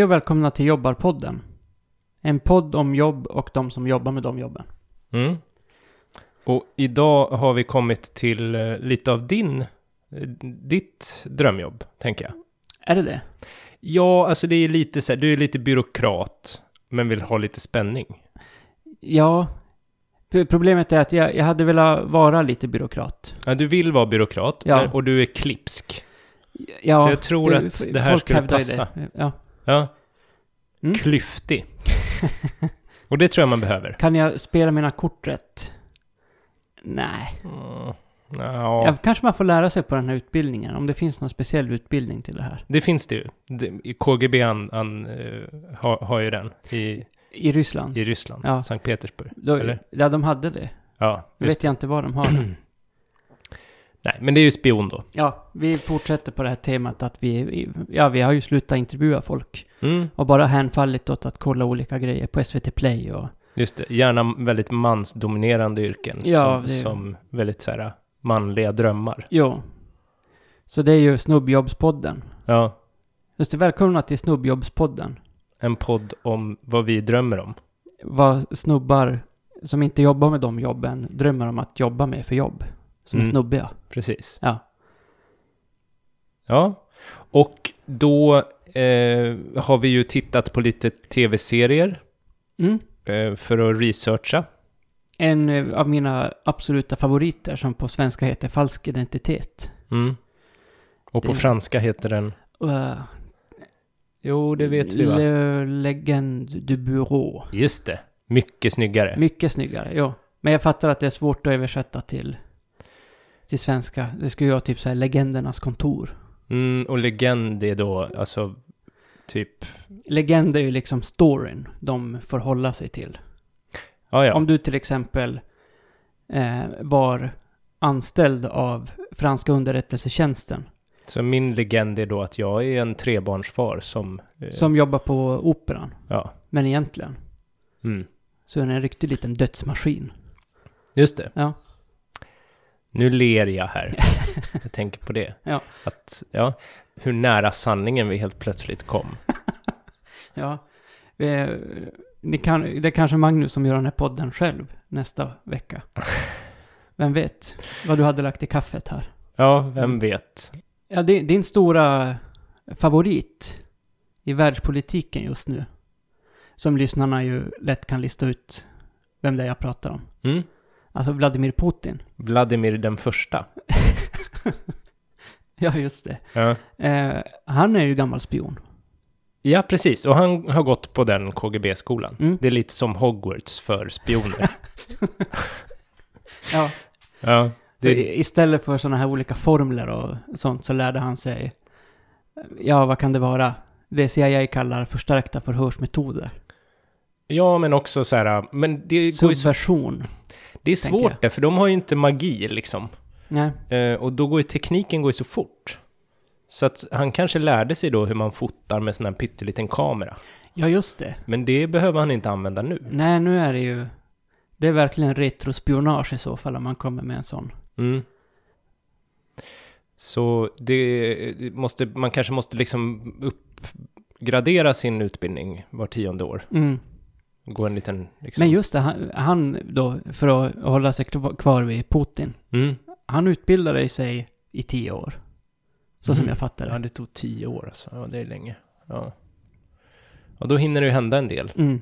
Hej och välkomna till Jobbarpodden. En podd om jobb och de som jobbar med de jobben. Mm. Och idag har vi kommit till eh, lite av din, eh, ditt drömjobb, tänker jag. Är det det? Ja, alltså det är lite så här, du är lite byråkrat, men vill ha lite spänning. Ja. Problemet är att jag, jag hade velat vara lite byråkrat. Ja, du vill vara byråkrat, Ja. men, och du är klipsk. Ja, Så jag tror att det här skulle passa. Det. Ja. Ja. Mm. Klyftig. och det tror jag man behöver. Kan jag spela mina kort rätt? Nej. Mm. Ja, kanske man får lära sig på den här utbildningen. Om det finns någon speciell utbildning till det här. det finns det ju. Det, KGB han, han, eh, har, har ju den i, I Ryssland. i Ryssland, Ja. Sankt Petersburg. Då, eller? ja, de hade det. Ja, Nu vet jag inte vad de har. Nej, men det är ju spion då. Ja, vi fortsätter på det här temat att vi, ja, vi har ju slutat intervjua folk. Mm, Och bara hänfallit åt att kolla olika grejer på SVT Play och... just det. Gärna väldigt mansdominerande yrken. Ja, som, det- som väldigt så här manliga drömmar. Jo. Så det är ju Snubbjobbspodden. Ja, Just det, välkomna till Snubbjobbspodden. en podd om vad vi drömmer om. Vad snubbar som inte jobbar med de jobben drömmer om att jobba med för jobb. Som är Mm. snubbiga. Precis. Ja. Ja, och då eh, har vi ju tittat på lite tv-serier Mm. eh, för att researcha. En eh, av mina absoluta favoriter som på svenska heter Falsk identitet. Mm. Och på Det- franska heter den... Uh, Jo, det vet vi va? Le Legend du Bureau. Just det. Mycket snyggare. Mycket snyggare, ja. Men jag fattar att det är svårt att översätta till, till svenska. Det skulle vara typ så här Legendernas kontor. Mm, och legend är då alltså typ... Legend är ju liksom storyn de får hålla sig till. Ja, ja. Om du till exempel eh, var anställd av franska underrättelsetjänsten Så min legend är då att jag är en trebarnsfar som... eh, som jobbar på operan. Ja. Men egentligen Mm. så är den en riktig liten dödsmaskin. Just det. Ja. Nu ler jag här. jag tänker på det. Ja. Att, ja, hur nära sanningen vi helt plötsligt kom. Ja. Eh, ni kan, det är kanske Magnus som gör den här podden själv nästa vecka. Vem vet vad du hade lagt i kaffet här. Ja, vem vet? Ja, det, din stora favorit i världspolitiken just nu. Som lyssnarna ju lätt kan lista ut vem det är jag pratar om. Mm? Alltså Vladimir Putin. Vladimir den första. Ja, just det. Ja. Eh, han är ju gammal spion. ja, precis. Och han har gått på den KGB-skolan. Mm. Det är lite som Hogwarts för spioner. Ja, ja. Det, istället för sådana här olika formler och sånt så lärde han sig, ja vad kan det vara? Det CIA kallar förstärkta förhörsmetoder. ja, men också så här... Men det, går ju, Subversion. Det är svårt där, för de har ju inte magi liksom. Nej. Eh, och då går ju tekniken går ju så fort. Så att han kanske lärde sig då hur man fotar med sån här pytteliten kamera. Ja, just det. Men det behöver han inte använda nu. Nej, nu är det ju... Det är verkligen retrospionage i så fall om man kommer med en sån. Mm. Så det det måste, man kanske måste liksom uppgradera sin utbildning var tionde år. Mm. Gå en liten... Liksom. Men just det, han, han då, för att hålla sig kvar- vid Putin, Mm. han utbildade sig i tio år. Så som Mhm. jag fattar Ja, det. det tog tio år alltså. Ja, det är länge. Ja. Och då hinner det ju hända en del, Mm,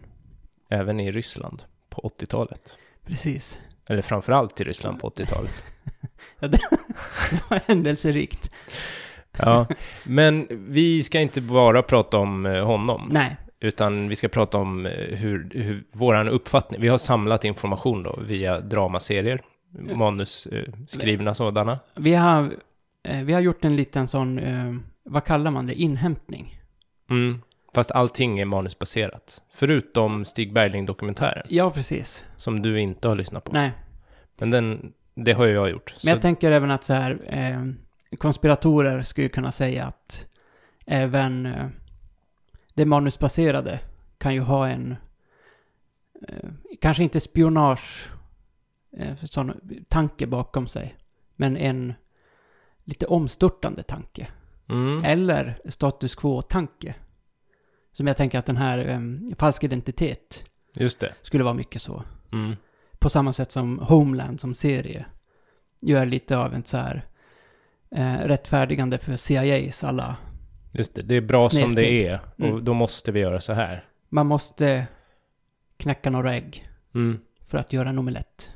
även i Ryssland på 80-talet. precis. Eller framförallt i Ryssland på 80-talet. Ja, det, det var händelserikt. Ja, men vi ska inte bara prata om eh, honom, Nej, utan vi ska prata om eh, hur, hur våran uppfattning, vi har samlat information då via dramaserier, manusskrivna sådana. vi har, eh, vi har gjort en liten sån, eh, vad kallar man det, inhämtning. Mm. Fast allting är manusbaserat, förutom Stig Bergling-dokumentären, Ja, precis. som du inte har lyssnat på. Nej, Men den, det har ju jag gjort. men jag Så, tänker även att så här, eh, konspiratorer skulle kunna säga att även eh, det manusbaserade kan ju ha en, eh, kanske inte spionage, eh, sån tanke bakom sig, men en lite omstörtande tanke. mm. Eller status quo-tanke. Som jag tänker att den här um, falsk identitet Just det. skulle vara mycket så. Mm. På samma sätt som Homeland som serie gör lite av en så här eh, rättfärdigande för CIAs alla. Just det. Det är bra som Snedsteg. det är. Och Mm. då måste vi göra så här. Man måste knäcka några ägg Mm. för att göra en omelett.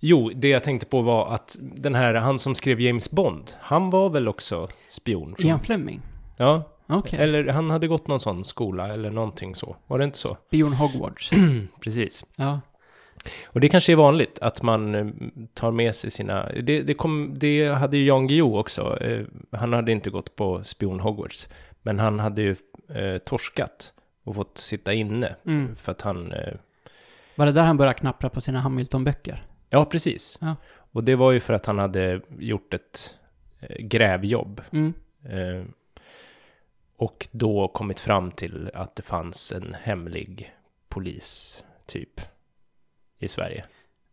Jo, det jag tänkte på var att den här, han som skrev James Bond, han var väl också spion? från- Ian Fleming? Ja, Okej. eller han hade gått någon sån skola eller någonting så. Var det inte så? Spion Hogwarts. Precis. ja. Och det kanske är vanligt att man eh, tar med sig sina... Det, det, kom, det hade ju Jan Guillou också. Eh, han hade inte gått på spion Hogwarts. Men han hade ju eh, torskat och fått sitta inne. Mm. För att han... Eh, Var det där han började knappra på sina Hamilton-böcker? ja, precis. Ja. Och det var ju för att han hade gjort ett eh, grävjobb. Mm. Eh, och då kommit fram till att det fanns en hemlig polis, typ, i Sverige.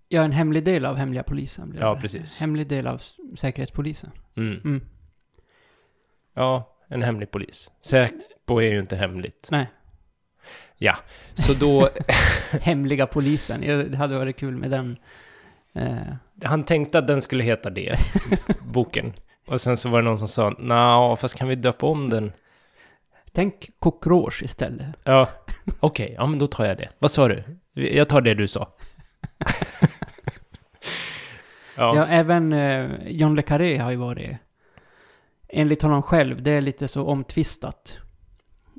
Ja, en hemlig del av hemliga polisen. blev Ja, det. precis. Hemlig del av säkerhetspolisen. Mm. Mm. Ja, en hemlig polis. Säpo är ju inte hemligt. Nej, Så då, hemliga polisen. Ja, Det hade varit kul med den. Eh, han tänkte att den skulle heta det, boken. Och sen så var det någon som sa, nja, fast kan vi döpa om den? tänk Cockroach istället. Ja, okej, ja men då tar jag det. Vad sa du? Jag tar det du sa. Ja, ja. även eh, John Le Carré har ju varit, enligt honom själv, det är lite så omtvistat.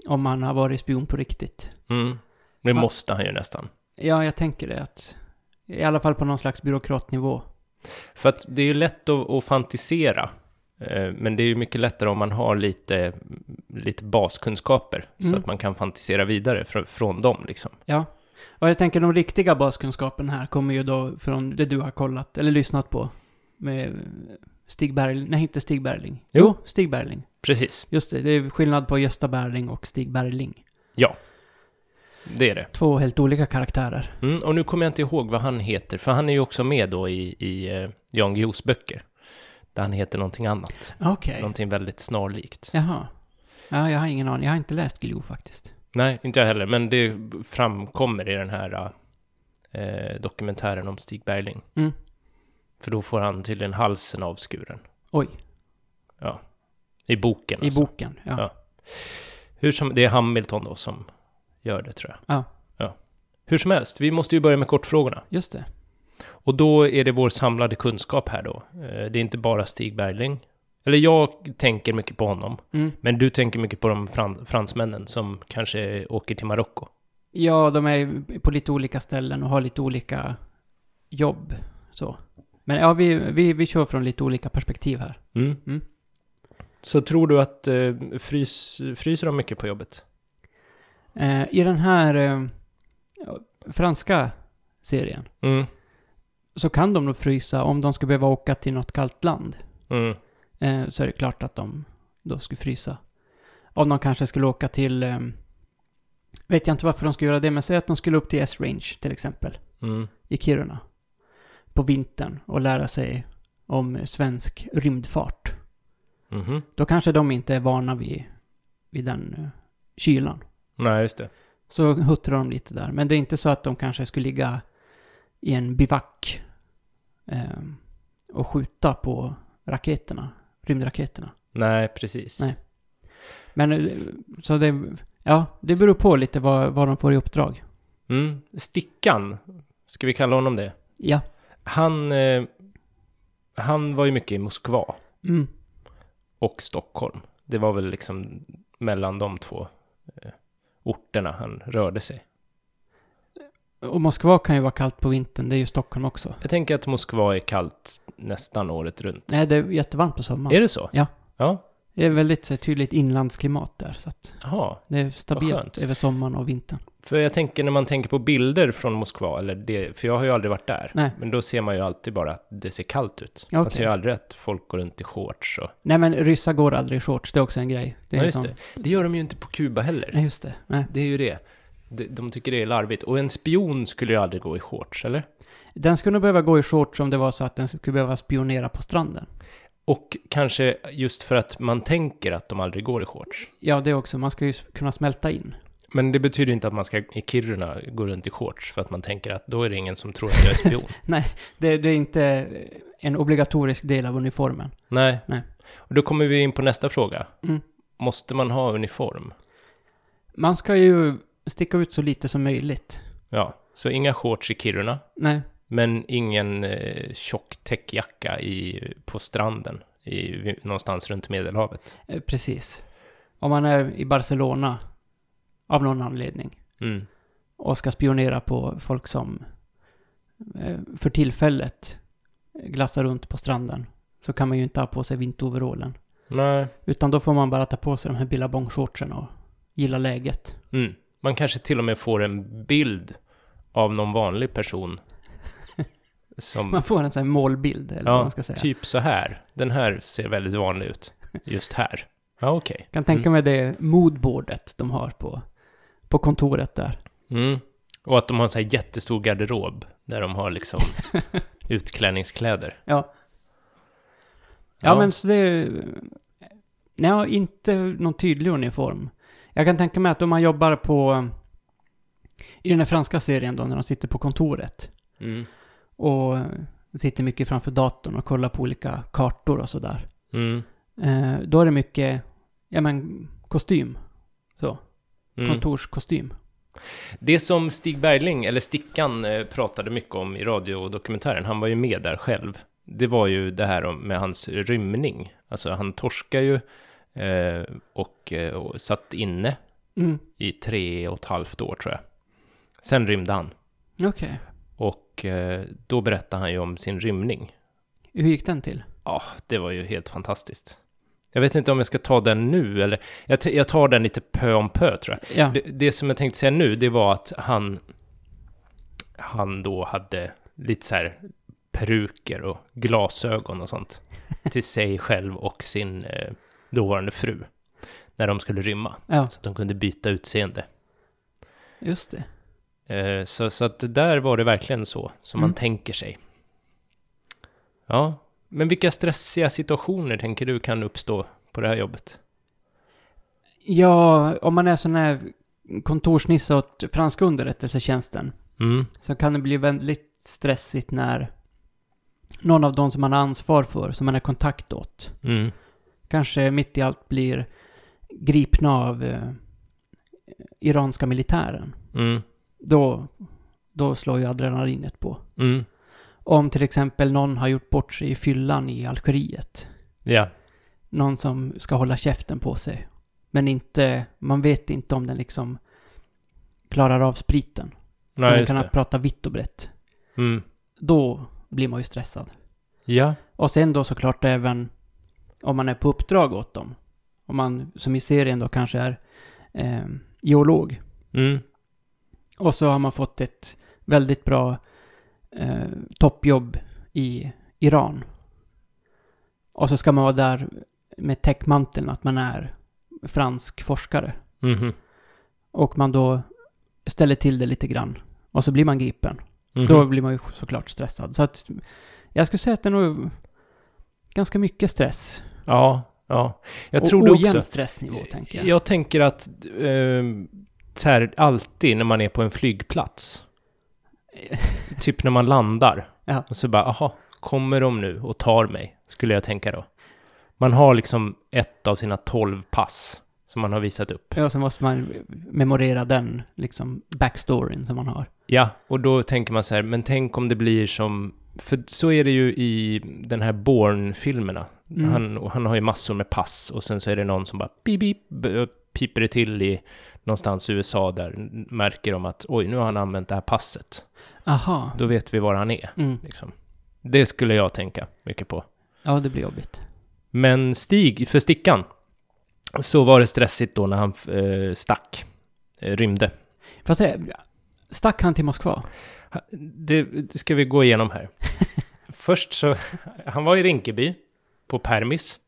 Om han har varit spion på riktigt. Mm. Det måste han ju nästan. Ja, jag tänker det att, i alla fall på någon slags byråkratnivå. För att det är ju lätt att, att fantisera. Eh, Men det är ju mycket lättare om man har lite, lite baskunskaper. Så Mm. att man kan fantisera vidare fr- från dem liksom. Ja. Och jag tänker de riktiga baskunskapen här kommer ju då från det du har kollat, eller lyssnat på. Med Stig Berling, nej inte Stig Berling. Jo. Stig Berling. Precis. Just det, det är skillnad på Gösta Berling och Stig Berling. Ja. Det är det. Två helt olika karaktärer. Mm, och nu kommer jag inte ihåg vad han heter, för han är ju också med då i, i eh, Jan Guillous böcker. Där han heter någonting annat. Okej. Någonting väldigt snarlikt. Jaha. Ja, jag har ingen aning. Jag har inte läst Glio faktiskt. Nej, inte jag heller, men det framkommer i den här eh, dokumentären om Stig Bergling. Mm. För då får han tydligen halsen avskuren. Oj, I boken i alltså. boken. Ja. Ja. Hur som, det är Hamilton då som gör det tror jag. Ja. ja. Hur som helst, vi måste ju börja med kortfrågorna. Just det. Och då är det vår samlade kunskap här då. Eh, Det är inte bara Stig Bergling. Eller jag tänker mycket på honom. Mm. Men du tänker mycket på de fran- fransmännen som kanske åker till Marocko. Ja, de är på lite olika ställen och har lite olika jobb. Så. Men ja, vi, vi, vi kör från lite olika perspektiv här. Mm. Mm. Så tror du att eh, frys, fryser de mycket på jobbet? Eh, I den här eh, franska serien Mm. så kan de nog frysa om de ska behöva åka till något kallt land. Mm. Eh, så är det klart att de då skulle frysa. Om de kanske skulle åka till... Eh, vet jag inte varför de skulle göra det, men säg att de skulle upp till S-Range till exempel. Mm. i Kiruna på vintern och lära sig om svensk rymdfart. Mhm. Då kanske de inte är vana vid, vid den uh, kylan. Nej, just det. Så huttrar de lite där. Men det är inte så att de kanske skulle ligga i en bivack eh, och skjuta på raketerna, rymdraketerna. Nej, precis. Nej. Men eh, så det, ja, det beror på lite vad, vad de får i uppdrag. Mm. Stickan, ska vi kalla honom det? Ja. Han, eh, han var ju mycket i Moskva Mm. och Stockholm. Det var väl liksom mellan de två eh, orterna han rörde sig. Och Moskva kan ju vara kallt på vintern, det är ju Stockholm också. Jag tänker att Moskva är kallt nästan året runt. Nej, det är jättevarmt på sommaren. Är det så? Ja. Ja, Det är väldigt så, tydligt inlandsklimat där, så att jaha. det är stabilt över sommaren och vintern. För jag tänker när man tänker på bilder från Moskva, eller det, för jag har ju aldrig varit där. Nej. Men då ser man ju alltid bara att det ser kallt ut. Man Okej. ser ju aldrig att folk går runt i shorts och... Nej, men ryssar går aldrig i shorts, det är också en grej. Det Ja, just sån- det. Det gör de ju inte på Kuba heller. Nej, just det. Nej. Det är ju det. De, de tycker det är larvigt. Och en spion skulle ju aldrig gå i shorts, eller? Den skulle nog behöva gå i shorts om det var så att den skulle behöva spionera på stranden. Och kanske just för att man tänker att de aldrig går i shorts. Ja, det också. Man ska ju kunna smälta in. Men det betyder inte att man ska i Kiruna gå runt i shorts för att man tänker att då är det ingen som tror att jag är spion. Det, det är inte en obligatorisk del av uniformen. Nej. Nej. Och då kommer vi in på nästa fråga. Mm. Måste man ha uniform? Man ska ju sticka ut så lite som möjligt. Ja, så inga shorts i Kiruna, Nej, men ingen eh, tjock täckjacka i, på stranden i, någonstans runt Medelhavet. eh, precis. Om man är i Barcelona av någon anledning Mm. och ska spionera på folk som eh, för tillfället glassar runt på stranden så kan man ju inte ha på sig vinteroverallen. Nej. Utan då får man bara ta på sig de här billabong-shortsen och gilla läget. Mm. Man kanske till och med får en bild av någon vanlig person. Som, Man får en sån här målbild, eller vad ja, man ska säga. typ så här. Den här ser väldigt vanlig ut. Just här. Ja, okej. kan tänka mig det moodboardet de har på, på kontoret där. Mm. Och att de har en sån här jättestor garderob. Där de har liksom utklädningskläder. Ja. Ja, men så det... Nej, inte någon tydlig uniform. Jag kan tänka mig att om man jobbar på... I den här franska serien då, när de sitter på kontoret. Mm. Och sitter mycket framför datorn och kollar på olika kartor och sådär. Mm. Eh, då är det mycket, ja men, kostym. Så, Mm. kontorskostym. Det som Stig Bergling, eller Stickan, eh, pratade mycket om i radiodokumentären, han var ju med där själv, det var ju det här med hans rymning. Alltså han torskar ju och, eh, och satt inne Mm. i tre och ett halvt år tror jag. Sen rymde han. Okej. Och eh, då berättade han ju om sin rymning. Hur gick den till? Ja, det var ju helt fantastiskt. Jag vet inte om jag ska ta den nu, eller jag, jag tar den lite pö om pö tror jag. Ja. Det, det som jag tänkte säga nu, det var att han, han då hade lite så här peruker och glasögon och sånt till sig själv och sin eh, dåvarande fru när de skulle rymma. Ja, Så att de kunde byta utseende. just det. Eh, så, så att där var det verkligen så som man Mm. tänker sig. Ja, men vilka stressiga situationer tänker du kan uppstå på det här jobbet? Ja, om man är sån här kontorsnisse åt franska underrättelsetjänsten Mm, så kan det bli väldigt stressigt när någon av de som man har ansvar för, som man är kontakt åt, mm, kanske mitt i allt blir gripna av eh, iranska militären. mm, Då, då slår ju adrenalinet på. mm, Om till exempel någon har gjort bort sig i fyllan i Algeriet. ja, Någon som ska hålla käften på sig. Men inte, man vet inte om den liksom klarar av spriten. nej den kan det. prata vitt och brett. Mm, Då blir man ju stressad. ja, Och sen då såklart även om man är på uppdrag åt dem. Om man, som i serien då, kanske är eh, geolog. mm, Och så har man fått ett väldigt bra eh, toppjobb i Iran. Och så ska man vara där med täckmanteln att man är fransk forskare. mhm, Och man då ställer till det lite grann. Och så blir man gripen. mhm. Då blir man ju såklart stressad. Så att jag skulle säga att det är nog ganska mycket stress. Ja, ja. Jag och tror det ojämn också. stressnivå, tänker jag. Jag tänker att eh, här, alltid när man är på en flygplats, typ när man landar, Ja. och så bara, aha, kommer de nu och tar mig? Skulle jag tänka då. Man har liksom ett av sina tolv pass som man har visat upp. Ja, så måste man memorera den liksom backstoryn som man har. Ja, och då tänker man så här, men tänk om det blir som, för så är det ju i den här Bourne-filmerna. Mm. Han, han har ju massor med pass och sen så är det någon som bara pip, pip, b- piper det till i någonstans i USA där märker de att oj, nu har han använt det här passet. Aha. Då vet vi var han är, Mm. liksom. Det skulle jag tänka mycket på. Ja, det blir jobbigt. Men Stig, för Stickan, så var det stressigt då när han eh, stack, eh, rymde. Fast säga, stack han till Moskva? Det, det ska vi gå igenom här. Först så, han var i Rinkeby, på permis,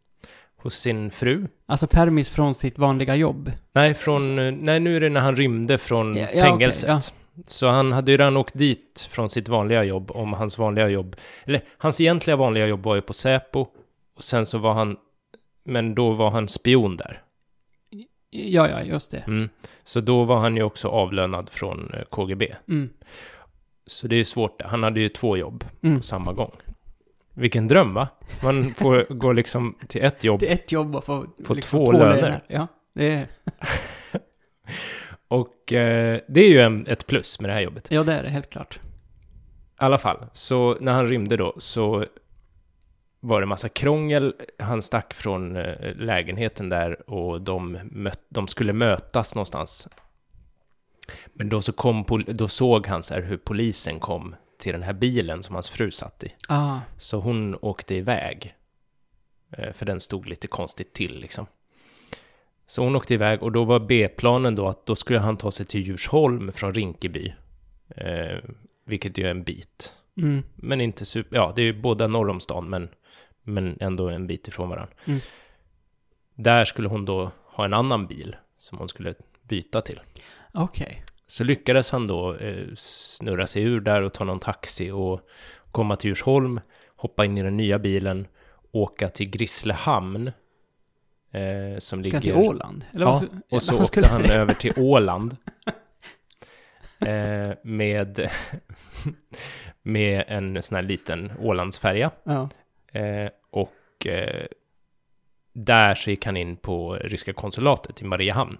hos sin fru. Alltså permis från sitt vanliga jobb? Nej, från, nej, nu är det när han rymde från Ja, ja, fängelset. okej, Så han hade ju redan åkt dit från sitt vanliga jobb, om hans vanliga jobb, eller hans egentliga vanliga jobb var ju på Säpo, Och sen så var han, men då var han spion där. Ja, ja, just det. Mm. Så då var han ju också avlönad från eh, KGB. Mm. Så det är ju svårt. Han hade ju två jobb Mm. på samma gång. Vilken dröm va? Man får gå liksom till ett jobb är ett jobb att få, Få två löner. Ja, det är, och eh, det är ju en, ett plus med det här jobbet. ja, det är det helt klart. I alla fall, så när han rymde då så var det massa krångel. Han stack från eh, lägenheten där och de, möt, de skulle mötas någonstans. Men då, så kom, då såg han så här hur polisen kom till den här bilen som hans fru satt i. Ah, Så hon åkte iväg. Eh, För den stod lite konstigt till liksom. Så hon åkte iväg och då var B-planen då att då skulle han ta sig till Djursholm från Rinkeby. Eh, vilket ju är en bit. mm, Men inte super... Ja, det är ju båda norr om stan men, men ändå en bit ifrån varandra. Mm. Där skulle hon då ha en annan bil som hon skulle byta till. Okej. Så lyckades han då eh, snurra sig ur där och ta någon taxi och komma till Djursholm, hoppa in i den nya bilen, åka till Grisslehamn. Eh, som Ska han till ligger... Åland? Eller Ja, och så han åkte skulle han över till Åland. eh, med, med en sån här liten Ålandsfärja. Ja. Eh, och eh, där så gick han in på ryska konsulatet i Mariehamn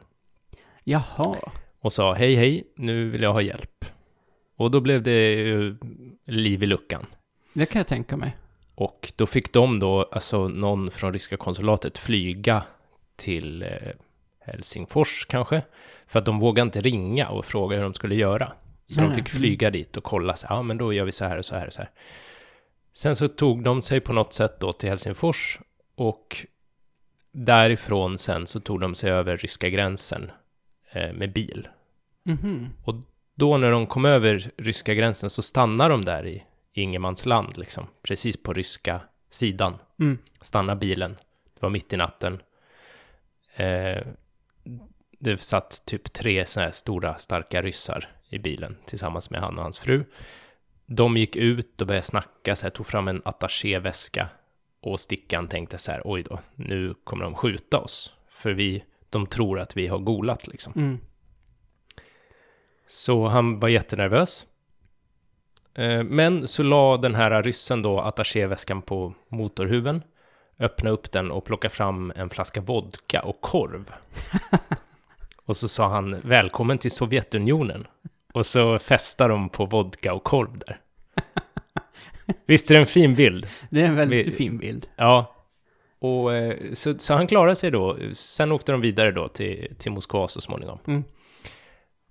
Jaha. Och sa hej hej, nu vill jag ha hjälp. Och då blev det ju liv i luckan. Det kan jag tänka mig. Och då fick de då, alltså någon från ryska konsulatet flyga till eh, Helsingfors kanske. För att de vågade inte ringa och fråga hur de skulle göra. Så Nej, de nej. fick flyga dit och kolla, så, ja men då gör vi så här och så här och så här. Sen så tog de sig på något sätt då till Helsingfors och därifrån sen så tog de sig över ryska gränsen eh, med bil. Mhm. Då när de kom över ryska gränsen så stannade de där i ingenmansland liksom, precis på ryska sidan. Mm. Stannar bilen. Det var mitt i natten. Eh, det satt typ tre sådana här stora starka ryssar i bilen tillsammans med han och hans fru. De gick ut och började snacka, så här, tog fram en attachéväska och stickan tänkte så här, oj då, nu kommer de skjuta oss. För vi, de tror att vi har golat liksom. Mm. Så han var jättenervös. Eh, Men så la den här ryssen då attachéväskan på motorhuven, öppnade upp den och plockade fram en flaska vodka och korv. och så sa han välkommen till Sovjetunionen. Och så festade de på vodka och korv där. Visst är det en fin bild? Det är en väldigt Vi- fin bild. Ja. Och eh, så, så han klarade sig då. Sen åkte de vidare då till, till Moskva så småningom. Mm.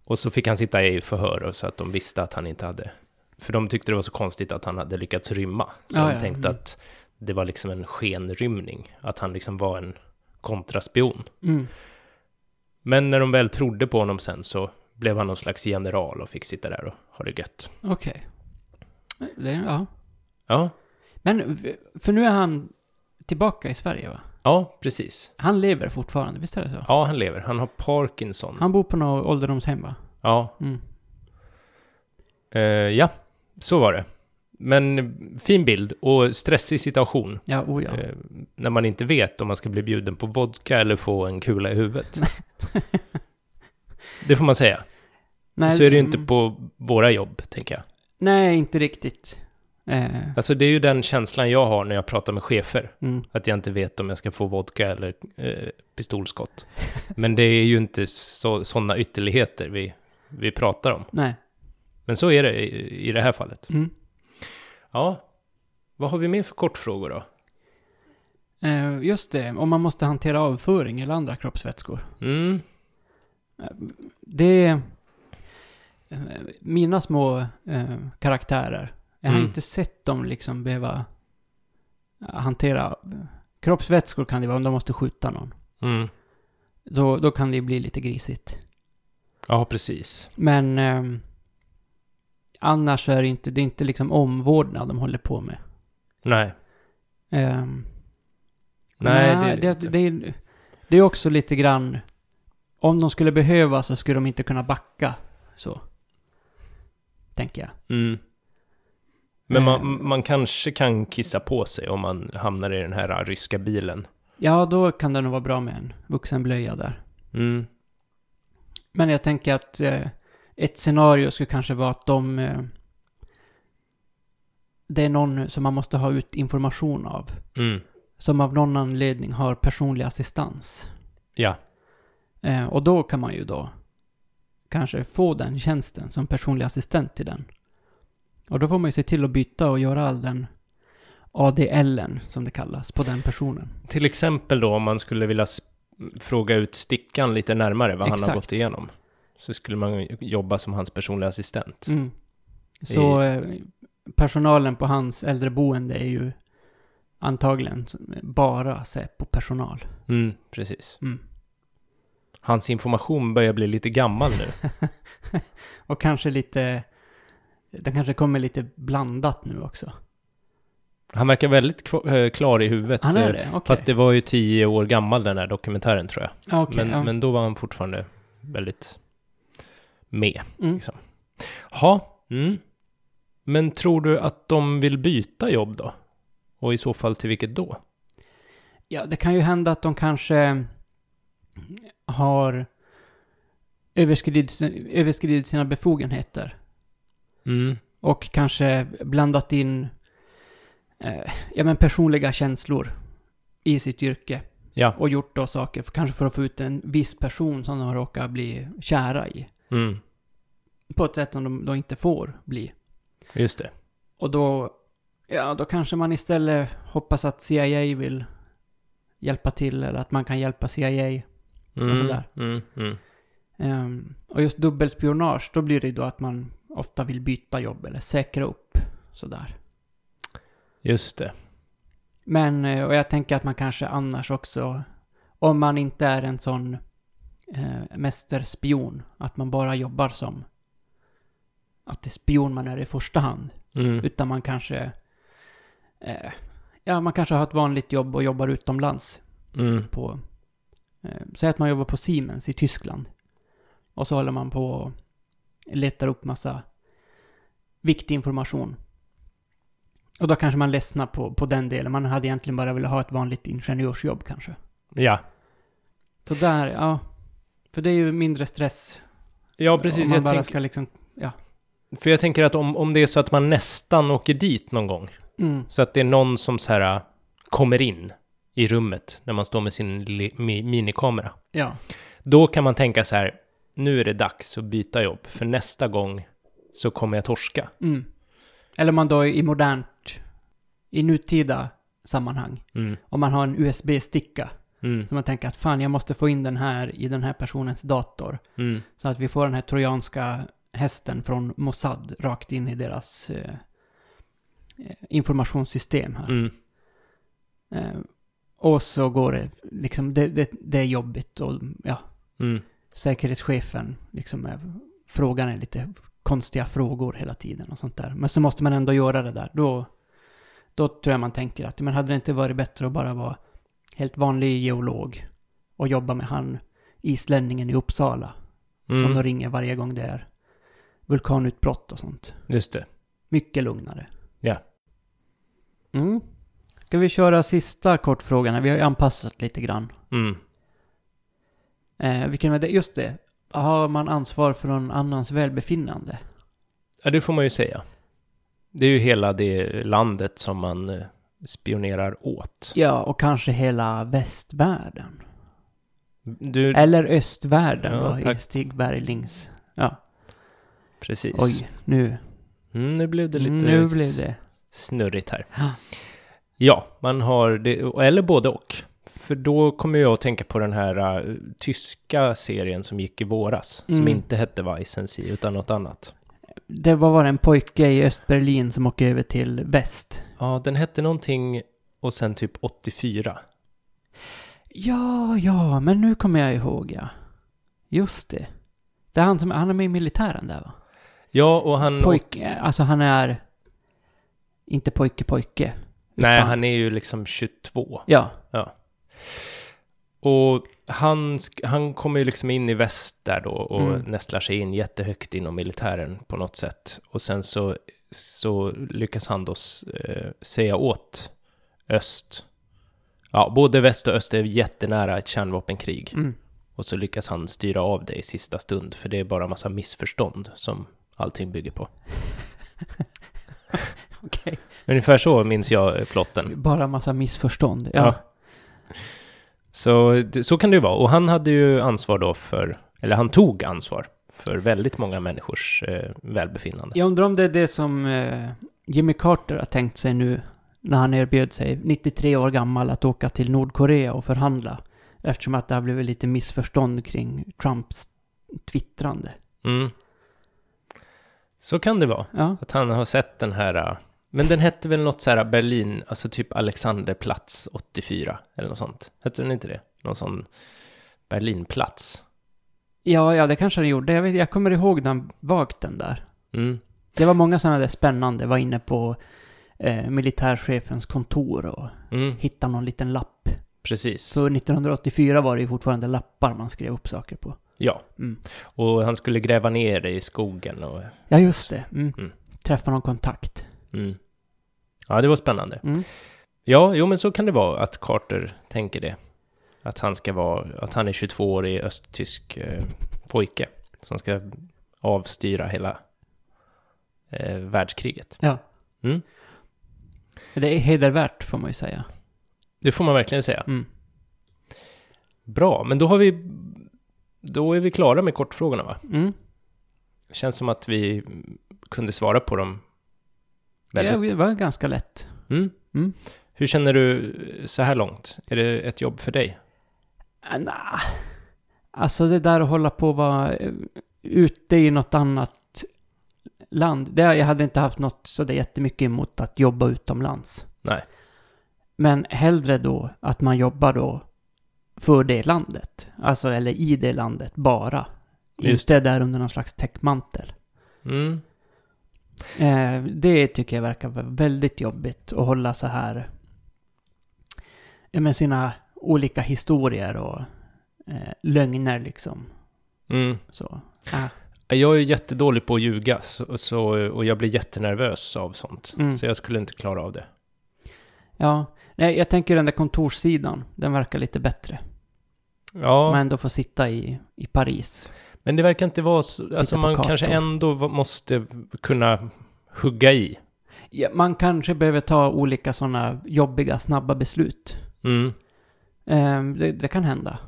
Och så fick han sitta i förhör och så att de visste att han inte hade... För de tyckte det var så konstigt att han hade lyckats rymma. Så Ja, de ja, tänkte mm. att det var liksom en skenrymning. Att han liksom var en kontraspion. Mm. Men när de väl trodde på honom sen så blev han någon slags general och fick sitta där och ha det gött. Okej. Det, ja. Ja, Men, för nu är han tillbaka i Sverige va? Ja precis. Han lever fortfarande, visst är det så? Ja, han lever. Han har Parkinson. Han bor på något ålderdomshem va? Ja, Mm. Eh, ja, så var det. Men fin bild och stressig situation. Ja, oh ja. Eh, när man inte vet om man ska bli bjuden på vodka eller få en kula i huvudet. det får man säga. Nej, så är det ju mm. inte på våra jobb, tänker jag. Nej, inte riktigt. Eh, Alltså det är ju den känslan jag har när jag pratar med chefer. mm. Att jag inte vet om jag ska få vodka eller eh, pistolskott. Men det är ju inte så, sådana ytterligheter vi, vi pratar om. Nej. Men så är det i, i det här fallet. Mm. Ja, vad har vi mer för kortfrågor då? Eh, just det, om man måste hantera avföring eller andra kroppsvätskor. Mm, Det... eh, Mina små eh, karaktärer. Jag har Mm. inte sett dem liksom behöva eh, hantera... Kroppsvätskor kan det vara om de måste skjuta någon. mm. Då, då kan det bli lite grisigt. Ja, precis. Men... ehm, annars är det inte, det är inte liksom omvårdnad de håller på med. Nej. Ehm, Nej, nej, det är det, det är, det är också lite grann... Om de skulle behöva så skulle de inte kunna backa så. Tänker jag. Mm. Men Eh. man, man kanske kan kissa på sig om man hamnar i den här ryska bilen. Ja, då kan det nog vara bra med en vuxenblöja där. Mm. Men jag tänker att eh, ett scenario skulle kanske vara att de... Eh, det är någon som man måste ha ut information av. Mm. Som av någon anledning har personlig assistans. Ja. Eh, och då kan man ju då kanske få den tjänsten som personlig assistent till den. Och då får man ju se till att byta och göra all den ADLen, som det kallas, på den personen. Till exempel då om man skulle vilja fråga ut Stickan lite närmare vad han har Exakt. gått igenom. Så skulle man jobba som hans personliga assistent. Mm. Så eh, personalen på hans äldreboende är ju antagligen bara Säpo-personal. Mm, precis. Mm. Hans information börjar bli lite gammal nu. Och kanske lite... Den kanske kommer lite blandat nu också. Han verkar väldigt eh, klar i huvudet. Han är eh, det? Okej. Fast det var ju tio år gammal den här dokumentären tror jag. Ja, okej, men, ja. men då var han fortfarande väldigt med. Mm. Ha, mm. Men tror du att de vill byta jobb då? Och i så fall till vilket då? Ja, det kan ju hända att de kanske har överskridit, överskridit sina befogenheter. Mm. Och kanske blandat in eh, ja, men personliga känslor i sitt yrke. Ja. Och gjort då saker, för, kanske för att få ut en viss person som de råkar bli kära i. Mm. På ett sätt som de då inte får bli. Just det. Och då, ja, då kanske man istället hoppas att CIA vill hjälpa till, eller att man kan hjälpa CIA. Mm. sådär. Mm. Mm. Ehm, och just dubbelspionage, då blir det ju då att man ofta vill byta jobb eller säkra upp sådär. Just det. Men, eh, och jag tänker att man kanske annars också, om man inte är en sån eh, mästerspion, att man bara jobbar som att det är spion man är i första hand. Mm. Utan man kanske, eh, ja man kanske har ett vanligt jobb och jobbar utomlands Mm. på, eh, säg att man jobbar på Siemens i Tyskland. Och så håller man på letar upp massa viktig information. Och då kanske man ledsnar på, på den delen. Man hade egentligen bara velat ha ett vanligt ingenjörsjobb kanske. Ja. Så där, ja. För det är ju mindre stress. Ja, precis. Om man Jag bara tänk, ska liksom, för jag tänker att om, om det är så att man nästan åker dit någon gång, mm, så att det är någon som så här äh, kommer in i rummet när man står med sin mi, minikamera. ja. Då kan man tänka så här, nu är det dags att byta jobb, för nästa gång så kommer jag torska. Mm. Eller man då i modernt, i nutida sammanhang. Mm. Om man har en USB-sticka. Mm. Så man tänker att fan, jag måste få in den här i den här personens dator. Mm. Så att vi får den här trojanska hästen från Mossad rakt in i deras eh, eh, informationssystem här. Mm. Eh, och så går det liksom, det, det, det är jobbigt och ja, Mm. Säkerhetschefen liksom är, frågan är lite konstiga frågor hela tiden och sånt där. Men så måste man ändå göra det där. Då, då tror jag man tänker att men hade det inte varit bättre att bara vara helt vanlig geolog och jobba med han islänningen i Uppsala som Mm. de ringer varje gång det är vulkanutbrott och sånt. Just det. Mycket lugnare. Ja. Mm. Ska vi köra sista kortfrågan? Vi har ju anpassat lite grann. Mm. Eh, vilken var det? Just det. Har man ansvar för någon annans välbefinnande? Ja, det får man ju säga. Det är ju hela det landet som man eh, spionerar åt. Ja, och kanske hela västvärlden. Du, Eller östvärlden Ja, då, i. Stig Berglings. Ja, precis. oj, nu. Mm, nu blev det lite Nu blev det. snurrigt här. Ja, man har det, eller både och. För då kommer jag att tänka på den här uh, tyska serien som gick i våras. Som Mm. inte hette Weissensee, utan något annat. Det var bara en pojke i Östberlin som åker över till väst. Ja, den hette någonting och sen typ 84. Ja, ja, men nu kommer jag ihåg ja. Just det. Det är han som, han är med i militären där va? Ja, och han... Pojke, alltså han är... Inte pojke pojke. nej, utan- han är ju liksom 22. Ja. Och han, han kommer ju liksom in i väst där då och Mm. nästlar sig in jättehögt inom militären på något sätt. Och sen så så lyckas han då eh, säga åt öst. Ja, både väst och öst är jättenära ett kärnvapenkrig. Mm. Och så lyckas han styra av det i sista stund, för det är bara massa missförstånd som allting bygger på. Okej. Ungefär så minns jag plotten. Bara massa missförstånd. Ja. Ja. Så, så kan det ju vara. Och han hade ju ansvar då för, eller han tog ansvar för väldigt många människors eh, välbefinnande. Jag undrar om det är det som eh, Jimmy Carter har tänkt sig nu när han erbjöd sig, 93 år gammal, att åka till Nordkorea och förhandla. Eftersom att det har blivit lite missförstånd kring Trumps twittrande. Mm. Så kan det vara. Ja, Att han har sett den här, äh, men den hette väl något så här Berlin, alltså typ Alexanderplats 84, eller något sånt. Hette den inte det? Någon sån Berlinplats. ja, ja det kanske han gjorde. Jag, vet, jag kommer ihåg den vagt den där. Mm. Det var många sådana där spännande, var inne på eh, militärchefens kontor och Mm, hittade någon liten lapp. precis. Så 1984 var det ju fortfarande lappar man skrev upp saker på. Ja. Mm. Och han skulle gräva ner det i skogen och... Ja, just det. Mm. Mm. Träffa någon kontakt. Mm. Ja, det var spännande. Mm. Ja, jo men så kan det vara att Carter tänker det. Att han ska vara, att han är 22-årig östtysk eh, pojke som ska avstyra hela eh, världskriget. Ja. Mm. Det är hedervärt, får man ju säga. Det får man verkligen säga. Mm. Bra, men då har vi... Då är vi klara med kortfrågorna va? Mm. Känns som att vi kunde svara på dem Ja, väldigt... det var ganska lätt. Mm. Mm. Hur känner du så här långt? Är det ett jobb för dig? Äh, nah. Alltså det där att hålla på och vara eh, ute i något annat land. Det, jag hade inte haft något så det jättemycket emot att jobba utomlands. Nej. Men hellre då att man jobbar då för det landet. Alltså, eller i det landet bara. Just Inte där under någon slags täckmantel. Mm. Eh, det tycker jag verkar vara väldigt jobbigt att hålla så här med sina olika historier och eh, lögner liksom. Mm. Så. Ah. Jag är jättedålig på att ljuga så, så, och jag blir jättenervös av sånt. Mm. Så jag skulle inte klara av det. Ja, nej, jag tänker den där kontorssidan, den verkar lite bättre. Ja, Man men, ändå får sitta i, i Paris. Det verkar inte vara så... Alltså man kartor. kanske ändå måste kunna hugga i. Ja, man kanske behöver ta olika sådana jobbiga, snabba beslut. Mm. Eh, det, det kan hända.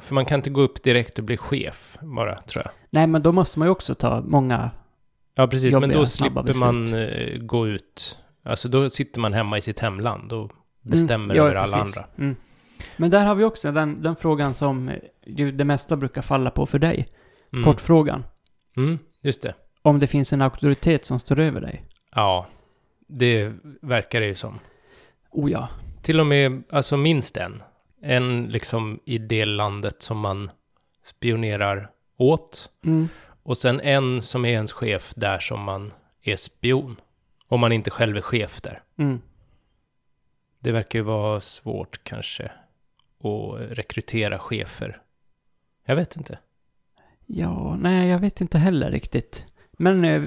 För man kan inte gå upp direkt och bli chef bara, tror jag. Nej, men då måste man ju också ta många... Ja, precis. Men Jobbiga, då snabba slipper man eh, gå ut. Alltså då sitter man hemma i sitt hemland och bestämmer Mm, ja, över alla precis. andra. Mm. Men där har vi också den, den frågan som eh, ju det mesta brukar falla på för dig. Mm. Kortfrågan. Mm, just det. Om det finns en auktoritet som står över dig. Ja, det verkar det ju som. Oh ja. Till och med, alltså minst en. En liksom i det landet som man spionerar åt. Mm. Och sen en som är ens chef där som man är spion. Om man inte själv är chef där. Mm. Det verkar ju vara svårt kanske att rekrytera chefer. Jag vet inte. Ja, nej, jag vet inte heller riktigt. Men eh,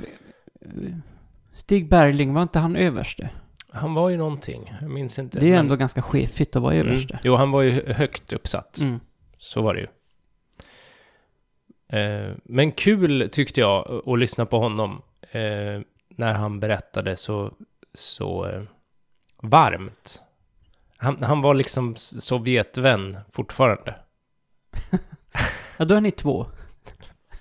Stig Bergling, var inte han överste? Han var ju någonting, jag minns inte. Det är men- ändå ganska chefigt att vara Mm. överste. Jo, han var ju högt uppsatt. Mm. Så var det ju. Eh, men kul tyckte jag att- lyssna på honom eh, när han berättade så, så varmt. Han, han var liksom Sovjetvän fortfarande. Ja, då är ni två.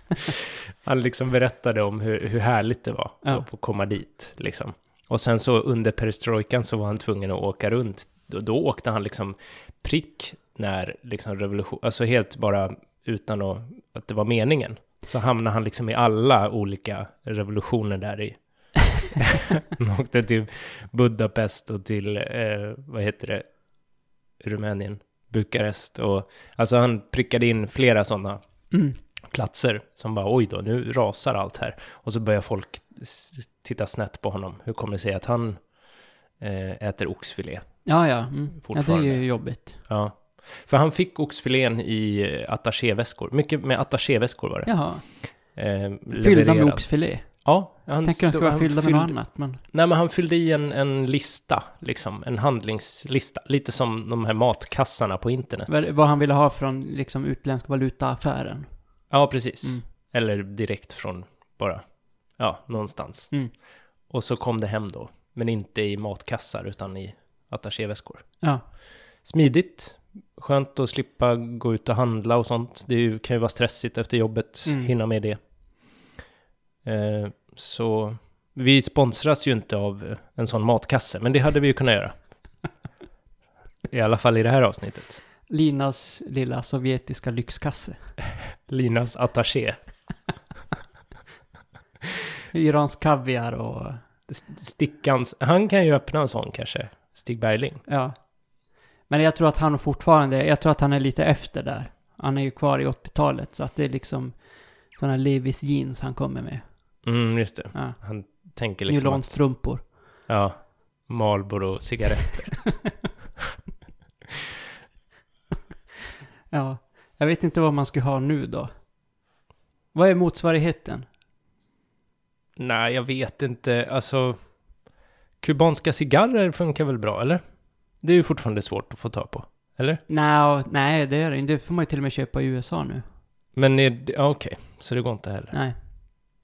Han liksom berättade om hur, hur härligt det var Ja. att få komma dit. Liksom. Och sen så under perestrojkan så var han tvungen att åka runt. Då, då åkte han liksom prick när liksom revolution, alltså helt bara utan att, att det var meningen. Så hamnade han liksom i alla olika revolutioner där i. han åkte till Budapest och till, eh, vad heter det, Rumänien, Bukarest och alltså han prickade in flera sådana Mm. platser som bara oj då, nu rasar allt här. Och så börjar folk titta snett på honom. Hur kommer det sig att han eh, äter oxfilé? Ja, ja. Mm. ja. Det är ju jobbigt. Ja. För han fick oxfilén i eh, attachéväskor. Mycket med attachéväskor var det. Jaha. Eh, Fyllda med oxfilé. Ja, han Tänker stod- ska vara han fyllda med något annat, men... Nej, men han fyllde i en, en lista, liksom. En handlingslista. Lite som de här matkassarna på internet. Vad, vad han ville ha från liksom utländsk valutaaffären. Ja, precis. Mm. Eller direkt från bara, ja, någonstans. Mm. Och så kom det hem då. Men inte i matkassar, utan i attachéväskor. Ja. Smidigt. Skönt att slippa gå ut och handla och sånt. Det kan ju vara stressigt efter jobbet, Mm. hinna med det. Eh, så vi sponsras ju inte av eh, en sån matkasse, men det hade vi ju kunnat göra. I alla fall i det här avsnittet. Linas lilla sovjetiska lyxkasse. Linas attaché. Iransk kaviar och... St- Stickans, han kan ju öppna en sån kanske. Stig Bergling. Ja. Men jag tror att han fortfarande, jag tror att han är lite efter där. Han är ju kvar i 80-talet, så att det är liksom sådana Levis jeans han kommer med. Mm, just det. Ja. Han tänker liksom att, Nylonstrumpor. ja, Marlboro cigaretter. Ja. Jag vet inte vad man ska ha nu då. Vad är motsvarigheten? Nej, jag vet inte. Alltså, kubanska cigarrer funkar väl bra, eller? Det är ju fortfarande svårt att få tag på, eller? Nej, nej det är det inte. Det får man ju till och med köpa i USA nu. Men är det, ja, okej, så det går inte heller. Nej.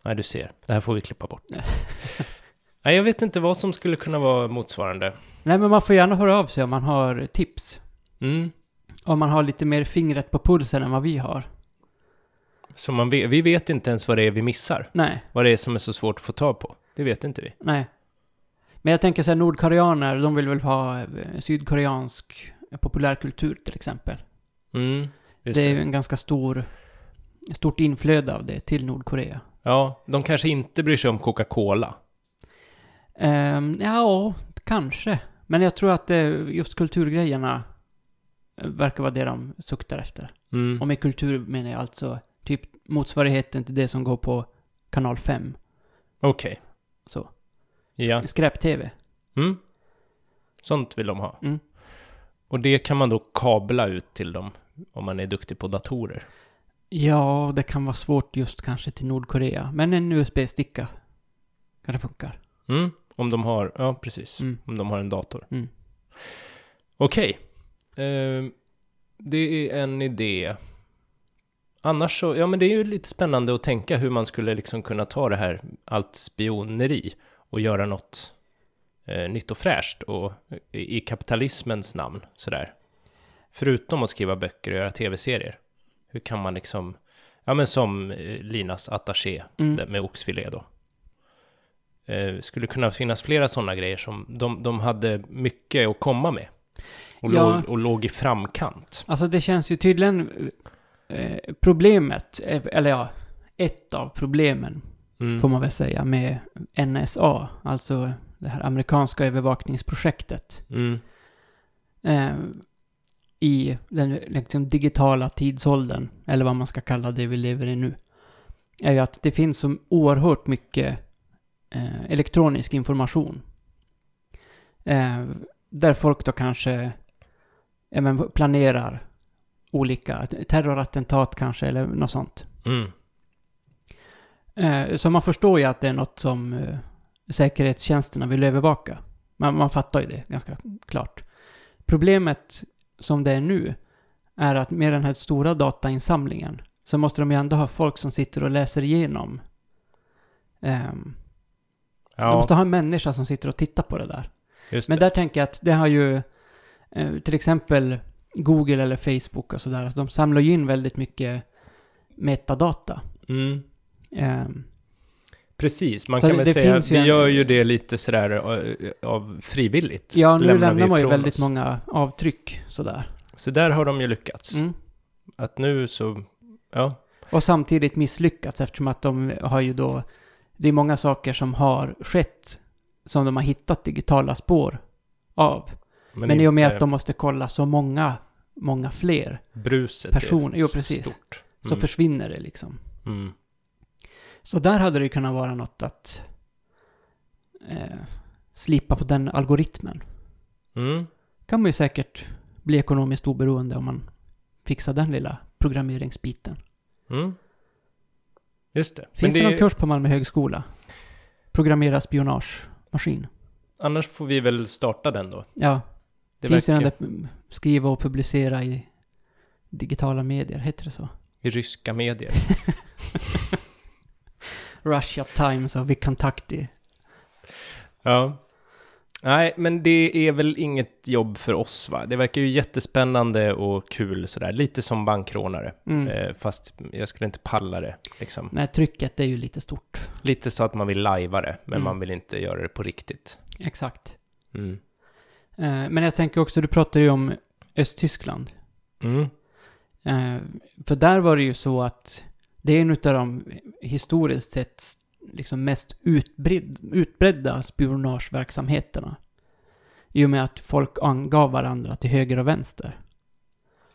Nej, du ser. Det här får vi klippa bort. Nej, jag vet inte vad som skulle kunna vara motsvarande. Nej, men man får gärna höra av sig om man har tips. Mm. Om man har lite mer fingret på pulsen än vad vi har. Så man vet, vi vet inte ens vad det är vi missar. Nej, Vad det är som är så svårt att få tag på. Det vet inte vi. nej. Men jag tänker så här, nordkoreaner, de vill väl ha eh, sydkoreansk populärkultur till exempel. Mm, det det. är ju en ganska stor, stort inflöde av det till Nordkorea. Ja, de kanske inte bryr sig om Coca-Cola. Ehm, ja, kanske. Men jag tror att eh, just kulturgrejerna eh, verkar vara det de suktar efter. Mm. Och med kultur menar jag alltså typ motsvarigheten till det som går på kanal 5. Okej. Så. Ja. Skräp-tv. Mm. Sånt vill de ha. Mm. Och det kan man då kabla ut till dem om man är duktig på datorer. Ja, det kan vara svårt just kanske till Nordkorea. Men en USB-sticka kanske funkar. Mm. Om de har, ja precis. Mm. Om de har en dator. Mm. Okej. Ehm, det är en idé. Annars så, ja men det är ju lite spännande att tänka hur man skulle liksom kunna ta det här, allt spioneri och göra något eh, nytt och fräscht och i, i kapitalismens namn sådär. Förutom att skriva böcker och göra tv-serier. Hur kan man liksom, ja men som eh, Linas attaché Mm. med oxfilé då. Eh, skulle kunna finnas flera sådana grejer som de, de hade mycket att komma med. Och, Ja. låg, och låg i framkant. Alltså det känns ju tydligen... Eh, problemet, eh, eller ja, ett av problemen Mm. får man väl säga med NSA, alltså det här amerikanska övervakningsprojektet. Mm. eh, i den liksom, digitala tidsåldern, eller vad man ska kalla det vi lever i nu, är ju att det finns så oerhört mycket eh, elektronisk information. Eh, där folk då kanske men planerar olika terrorattentat kanske, eller något sånt. Mm. Eh, så man förstår ju att det är något som eh, säkerhetstjänsterna vill övervaka. Man, man fattar ju det ganska klart. Problemet som det är nu är att med den här stora datainsamlingen så måste de ju ändå ha folk som sitter och läser igenom. Um, De Ja, måste ha en människa som sitter och tittar på det där. just Men det. där tänker jag att det har ju eh, till exempel Google eller Facebook och sådär. De samlar ju in väldigt mycket metadata. Mm. Ehm, Precis, man Så kan väl säga att vi en- gör ju det lite sådär eh, av frivilligt. Ja, nu Lämnar lämnar, man ju väldigt oss. många avtryck sådär. Så där har de ju lyckats. Mm. Att nu så, ja. Och samtidigt misslyckats eftersom att de har ju då... Det är många saker som har skett som de har hittat digitala spår av. Men, i och med att de måste kolla så många, många fler bruset personer, jo, precis. stort. så Mm. försvinner det liksom. Mm. Så där hade det kunnat vara något att eh, slipa på den algoritmen. Mm. kan man ju säkert bli ekonomiskt oberoende om man fixar den lilla programmeringsbiten. Mm. Just det. Finns det, Men någon kurs på Malmö högskola? Programmera spionagemaskin. Annars får vi väl starta den då. Ja, Det finns det verkar där skriva och publicera i digitala medier, heter det så? i ryska medier. Russia Times of Vikantakti. Ja. Nej, men det är väl inget jobb för oss va? Det verkar ju jättespännande och kul sådär. Lite som bankrånare. Mm. Eh, fast jag skulle inte palla det liksom. Nej, trycket är ju lite stort. Lite så att man vill lajva det, men Mm. man vill inte göra det på riktigt. Exakt. Mm. Eh, men jag tänker också, du pratade ju om Östtyskland. Mm. Eh, för där var det ju så att det är en av de historiskt sett liksom mest utbredd, utbredda spionageverksamheterna. I och med att folk angav varandra till höger och vänster.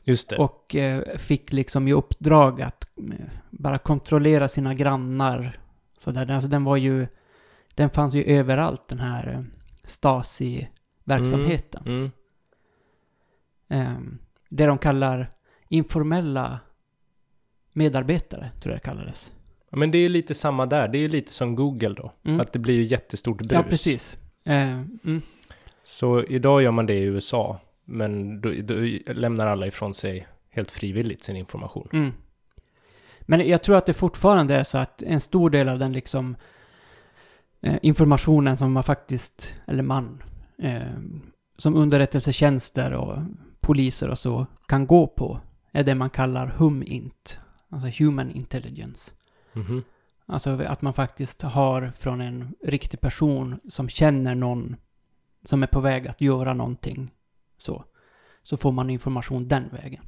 Just det. Och eh, fick liksom i uppdrag att eh, bara kontrollera sina grannar. Så där. Alltså den var ju... Den fanns ju överallt den här eh, Stasi-verksamheten. Mm. Eh, det de kallar informella medarbetare, tror jag det kallades. Ja, men det är lite samma där. Det är ju lite som Google då. Mm. Att det blir ju jättestort brus. Ja, precis. Eh, mm. Så idag gör man det i USA. Men då, då lämnar alla ifrån sig helt frivilligt sin information. Mm. Men jag tror att det fortfarande är så att en stor del av den liksom eh, informationen som man faktiskt, eller man, eh, som underrättelsetjänster och poliser och så kan gå på är det man kallar HUMINT, alltså Human Intelligence. Mhm. Alltså att man faktiskt har från en riktig person som känner någon som är på väg att göra någonting så. Så får man information den vägen.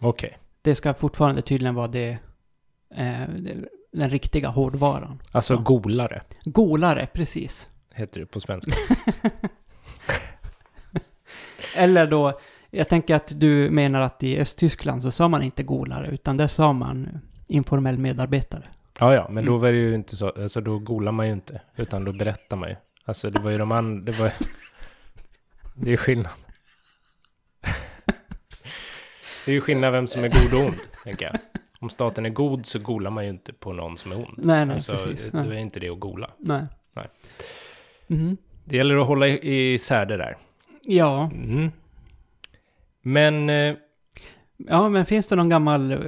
Okej. Det ska fortfarande tydligen vara det, eh, den riktiga hårdvaran. Alltså Ja. golare Golare, precis. heter det på svenska. Eller då, jag tänker att du menar att i Östtyskland så sa man inte golare, utan där sa man informell medarbetare. Ja, ja, men då Mm. var det ju inte så, alltså då golar man ju inte, utan då berättar man ju. Alltså det var ju de andra, det var Det är skillnad. Det är ju skillnad vem som är god och ond, tänker jag. Om staten är god så golar man ju inte på någon som är ond. Nej, nej, alltså, precis. då är inte det att gola. Nej. Nej. Mhm. Det gäller att hålla i- isär det där. Ja. Mm. Men, eh, ja, men finns det någon gammal eh,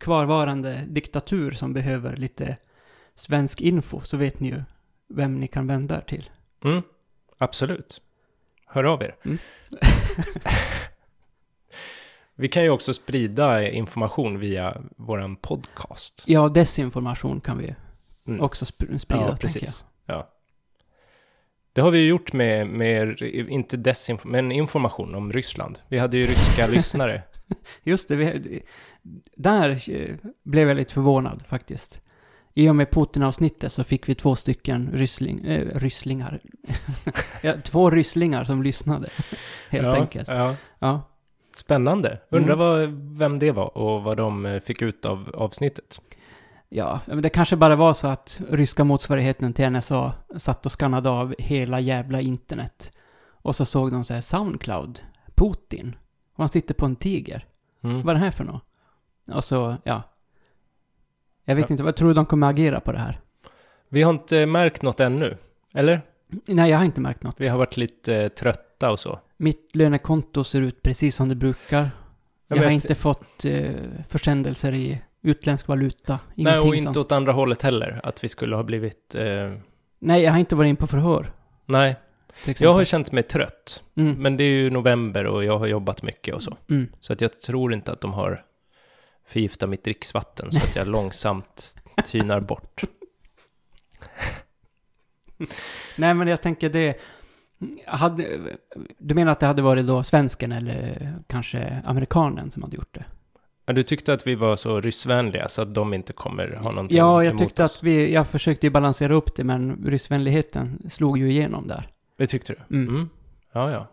kvarvarande diktatur som behöver lite svensk info så vet ni ju vem ni kan vända er till. mm, absolut. Hör av er. Mm. Vi kan ju också sprida information via våran podcast. Ja, desinformation kan vi Mm. också sp- sprida, Ja, precis. Det har vi ju gjort med, med inte desinformation, men information om Ryssland. Vi hade ju ryska lyssnare. Just det, vi, där eh, blev jag lite förvånad faktiskt. I och med Putin-avsnittet så fick vi två stycken ryssling, eh, rysslingar. ja, två rysslingar som lyssnade, helt ja, enkelt. Ja. Ja. Spännande. Undrar Mm. vad, vem det var och vad de eh, fick ut av avsnittet. Ja, men det kanske bara var så att ryska motsvarigheten till NSA satt och skannade av hela jävla internet. Och så såg de så här Soundcloud, Putin, och han sitter på en tiger. Mm. Vad är det här för något? Och så, ja. Jag vet Ja. inte, vad tror du de kommer agera på det här? Vi har inte märkt något ännu. Eller? Nej, jag har inte märkt något. Vi har varit lite eh, trötta och så. Mitt lönekonto ser ut precis som det brukar. Jag, har vet- inte fått eh, försändelser i utländsk valuta. Nej, Ingenting och inte sånt. åt andra hållet heller. Att vi skulle ha blivit... Eh, Nej, jag har inte varit in på förhör. nej, jag har känt mig trött. Mm, Men det är ju november och jag har jobbat mycket och så. mm. Så att jag tror inte att de har förgiftat mitt dricksvatten så att jag långsamt tynar bort. Nej, men jag tänker det... Hade, du menar att det hade varit då svensken eller kanske amerikanen som hade gjort det? Ja, du tyckte att vi var så ryssvänliga så att de inte kommer ha någonting Ja, jag emot tyckte oss. att vi... Jag försökte ju balansera upp det, men ryssvänligheten slog ju igenom där. Det tyckte du? Mm. Mm. Ja, ja.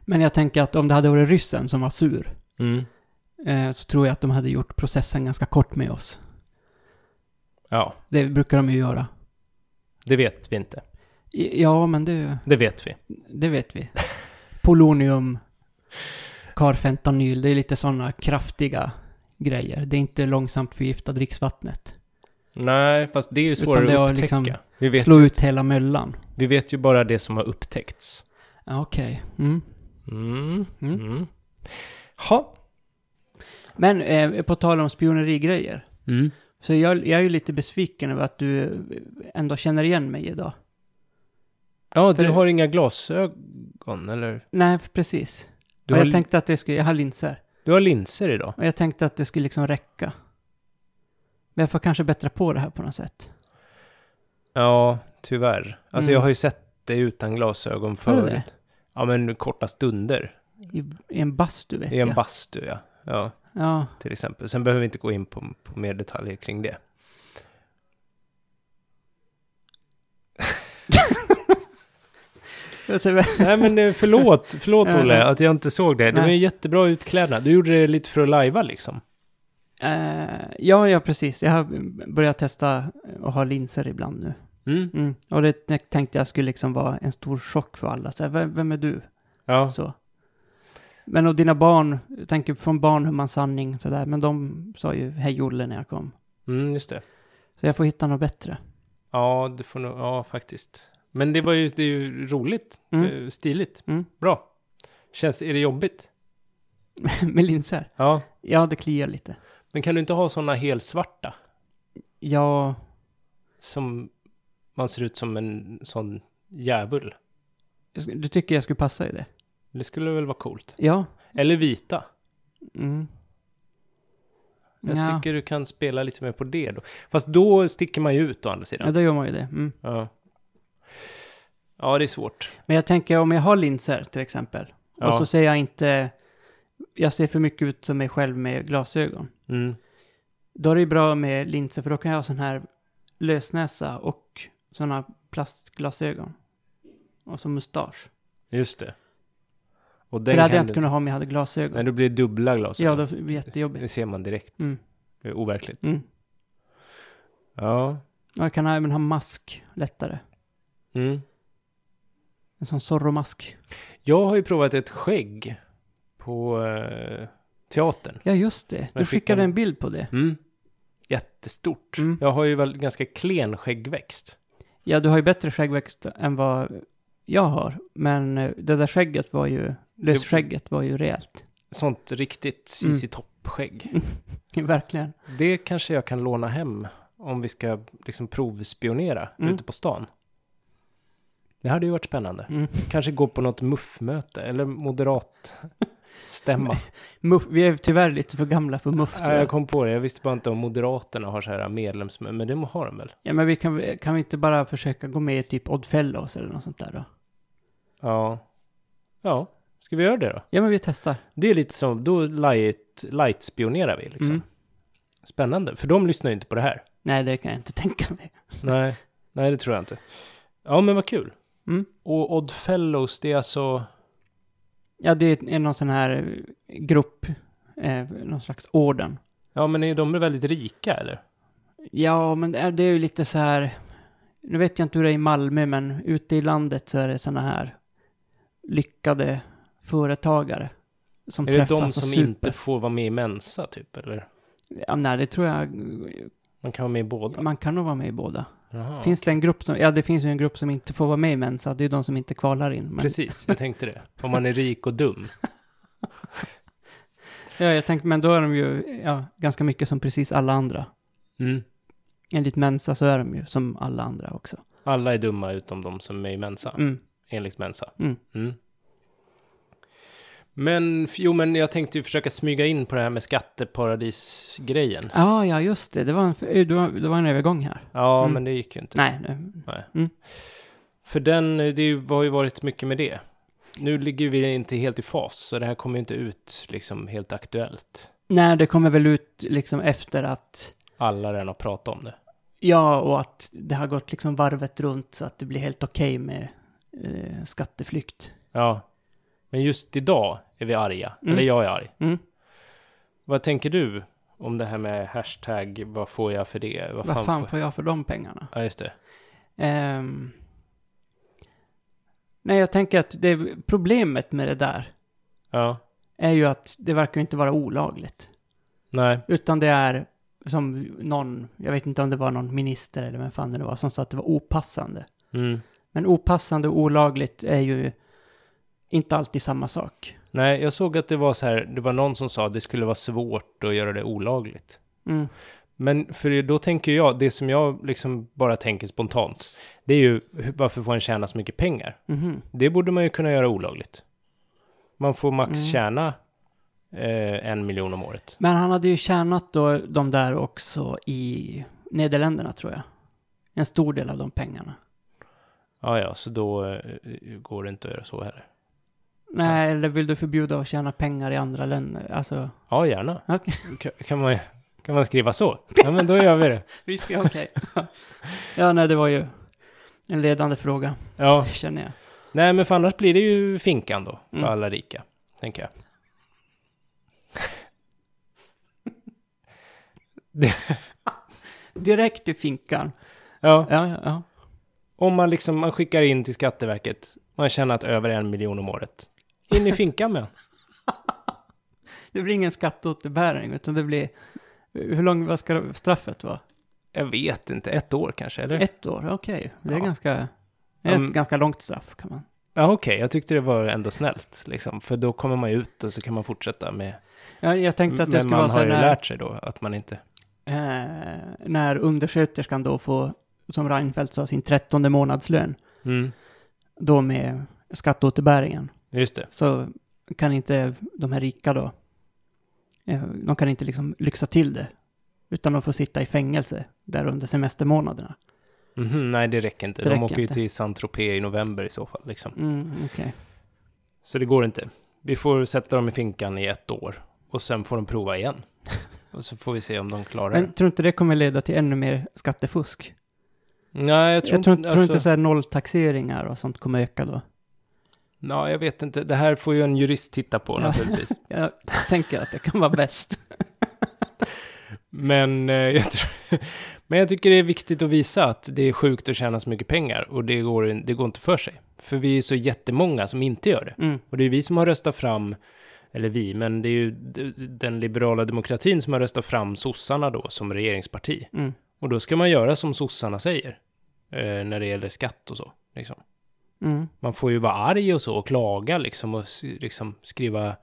Men jag tänker att om det hade varit ryssen som var sur, Mm. eh, så tror jag att de hade gjort processen ganska kort med oss. Ja, Det brukar de ju göra. det vet vi inte. Ja, men det, Det vet vi. det vet vi. Polonium, karfentanyl, det är lite sådana kraftiga grejer. Det är inte långsamt förgifta dricksvattnet. Nej, fast det är ju Utan svårare det har att upptäcka. liksom vi, vet Slå ju, ut hela möllan. vi vet ju bara det som har upptäckts. Ja, Okej. Mm. Mm. Mm. Mm. Ha. Men eh, på tal om spionerigrejer. Mm. Så jag, jag är ju lite besviken över att du ändå känner igen mig idag. Ja, du För- har inga glasögon, eller? Nej, precis. Du har, jag tänkte att det skulle, jag har linser. Du har linser idag. Och jag tänkte att det skulle liksom räcka. Men jag får kanske bättra på det här på något sätt. Ja, tyvärr. Alltså Mm. jag har ju sett dig utan glasögon Har du förut. det? Ja, men korta stunder. I, i en bastu vet I en jag. bastu, ja. Ja, ja. till exempel. Sen behöver vi inte gå in på, på mer detaljer kring det. Nej men eh, förlåt, förlåt Olle att jag inte såg det. Det var en jättebra utklädnad. Du gjorde det lite för att lajva liksom. Eh, ja, ja, precis. Jag har börjat testa att ha linser ibland nu. Mm. Mm. Och det det tänkte jag skulle liksom vara en stor chock för alla. Så här, vem, vem är du? Ja. Så. Men och dina barn, jag tänker från barn hur man sanning sådär, men de sa ju hej Olle när jag kom. Mm, just det. Så jag får hitta något bättre. Ja, du får nog, ja faktiskt. Men det var ju, det är ju roligt. Mm. Eh, Stiligt. Mm. Bra. Känns, är det jobbigt? Med linser? Ja. Ja, det kliar lite. Men kan du inte ha sådana helsvarta? Ja, Som man ser ut som en sån djävul. du tycker jag skulle passa i det? Det skulle väl vara coolt. Ja. Eller vita. Mm. Jag ja. tycker du kan spela lite mer på det då. Fast då sticker man ju ut å andra Ja, sidan. då gör man ju det. Mm. Ja. Ja, det är svårt. Men jag tänker om jag har linser till exempel. Ja. Och så ser jag inte, jag ser för mycket ut som mig själv med glasögon. Mm. Då är det bra med linser för då kan jag ha sån här lösnäsa och såna plastglasögon. Och så mustasch. Just det. Och För den det hade jag inte kunnat ha om jag hade glasögon. Nej, då blir det dubbla glasögon. ja, då blir det Det jättejobbigt. ser man direkt. Mm. Det är overkligt. Mm. Ja. Och jag kan även ha mask lättare. Mm. En sån Zorro-mask. Jag har ju provat ett skägg på eh, teatern. Ja, just det. Du skickade en- bild på det. Mm. Jättestort. Mm. Jag har ju väl ganska klen skäggväxt. Ja, du har ju bättre skäggväxt än vad jag har. Men eh, det där skägget var ju, lösskägget var ju rejält. Sånt riktigt Mm. CC Topp-skägg. Verkligen. Det kanske jag kan låna hem om vi ska liksom provspionera Mm. ute på stan. Det hade ju varit spännande. Mm. Kanske gå på något muffmöte eller moderat stämma. Muff, vi är tyvärr lite för gamla för muff, Ja, jag kom på det. Jag visste bara inte om Moderaterna har så här medlemsmöte, men det har de väl? Ja, men vi kan, kan vi inte bara försöka gå med i typ Odd Fellows eller något sånt där då? Ja. Ja, ska vi göra det då? Ja, men vi testar. Det är lite som, då light, light-spionerar vi liksom. Mm. Spännande, för de lyssnar ju inte på det här. Nej, det kan jag inte tänka mig. Nej, nej det tror jag inte. Ja, men vad kul. Mm. Och Odd Fellows, det är alltså... Ja, det är någon sån här eh, grupp, eh, någon slags orden. Ja, men är de väldigt rika eller? Ja, men det är, det är ju lite så här, nu vet jag inte hur det är i Malmö, men ute i landet så är det såna här lyckade företagare som Är det träffas de och som super. inte får vara med i Mensa typ, eller? Ja, nej, det tror jag, Man kan vara med i båda? man kan nog vara med i båda. Jaha, Finns det en grupp som, ja det finns ju en grupp som inte får vara med i Mensa, det är ju de som inte kvalar in. Men, Precis, jag tänkte det. Om man är rik och dum. Ja, jag tänkte, men då är de ju, ja, ganska mycket som precis alla andra. Mm. Enligt Mensa så är de ju som alla andra också. Alla är dumma utom de som är i Mensa. Mm. Enligt Mensa. Mm. Mm. Men, jo men jag tänkte ju försöka smyga in på det här med skatteparadisgrejen. Ja, ja, just det. Det var en, det var, det var en övergång här. Ja, Mm. men det gick ju inte. Nej, det, För den, det är ju- har ju varit mycket med det. Nu ligger vi inte helt i fas, så det här kommer ju inte ut liksom helt aktuellt. nej, det kommer väl ut liksom efter att, Alla redan har pratat om det. ja, och att det har gått liksom varvet runt så att det blir helt okej med eh, skatteflykt. Ja. Men just idag är vi arga. Mm. Eller jag är arg. Mm. Vad tänker du om det här med hashtag, vad får jag för det? Vad fan, får... får jag för de pengarna? Ja, just det. Ehm, nej, jag tänker att det, problemet med det där Ja. är ju att det verkar inte vara olagligt. Nej. Utan det är som någon, jag vet inte om det var någon minister eller vem fan det var, som sa att det var opassande. Mm. Men opassande och olagligt är ju inte alltid samma sak. Nej, jag såg att det var så här, det var någon som sa att det skulle vara svårt att göra det olagligt. Mm. Men för då tänker jag, det som jag liksom bara tänker spontant, det är ju varför får han tjäna så mycket pengar? Mhm. Det borde man ju kunna göra olagligt. Man får max Mm. tjäna eh, en miljon om året. Men han hade ju tjänat då de där också i Nederländerna tror jag. En stor del av de pengarna. Ja, ja, så då eh, går det inte att göra så heller. Nej, eller vill du förbjuda att tjäna pengar i andra länder? Alltså, Ja, gärna. okej. Kan, kan, man, kan man skriva så? Ja, men då gör vi det. Vi ska, okej. ja, nej, det var ju en ledande fråga, Ja, känner jag. nej, men för annars blir det ju finkan då, för Mm. alla rika, tänker jag. Direkt i finkan. Ja, Ja, ja, ja. om man liksom, man skickar in till Skatteverket, man har tjänat över en miljon om året. In i finkan med Det blir ingen skatteåterbäring, utan det blir... Hur långt, vad ska straffet vara? Jag vet inte, ett år kanske, eller? Ett år, okej. Det är Ja. ganska... Ett Mm. ganska långt straff, kan man... Ja, okej, jag tyckte det var ändå snällt, liksom. För då kommer man ju ut och så kan man fortsätta med... Ja, jag tänkte att det Men skulle man vara så har här ju när, lärt sig då att man inte... eh, när undersköterskan då får, som Reinfeldt sa, sin trettonde månadslön. Mm, Då med skatteåterbäringen. Just det. Så kan inte de här rika då, eh, de kan inte liksom lyxa till det. Utan de får sitta i fängelse där under semestermånaderna. Mhm, nej, det räcker inte. Det De räcker åker ju till Saint-Tropez i november i så fall, liksom. Mm, okej. Så det går inte. Vi får sätta dem i finkan i ett år. Och sen får de prova igen. Och så får vi se om de klarar Men det. tror inte det kommer leda till ännu mer skattefusk? Nej, jag tror, Jag tror, inte... tror inte Alltså, så här nolltaxeringar och sånt kommer öka då. Ja, jag vet inte. Det här får ju en jurist titta på naturligtvis. Jag tänker att det kan vara bäst. Men, eh, jag tror, men jag tycker det är viktigt att visa att det är sjukt att tjäna så mycket pengar. Och det går, det går inte för sig. För vi är så jättemånga som inte gör det. Mm. Och det är vi som har röstat fram, eller vi, men det är ju den liberala demokratin som har röstat fram sossarna då som regeringsparti. Mm. Och då ska man göra som sossarna säger. Eh, när det gäller skatt och så. Liksom. Mm. Man får ju vara arg och så och klaga liksom och liksom skriva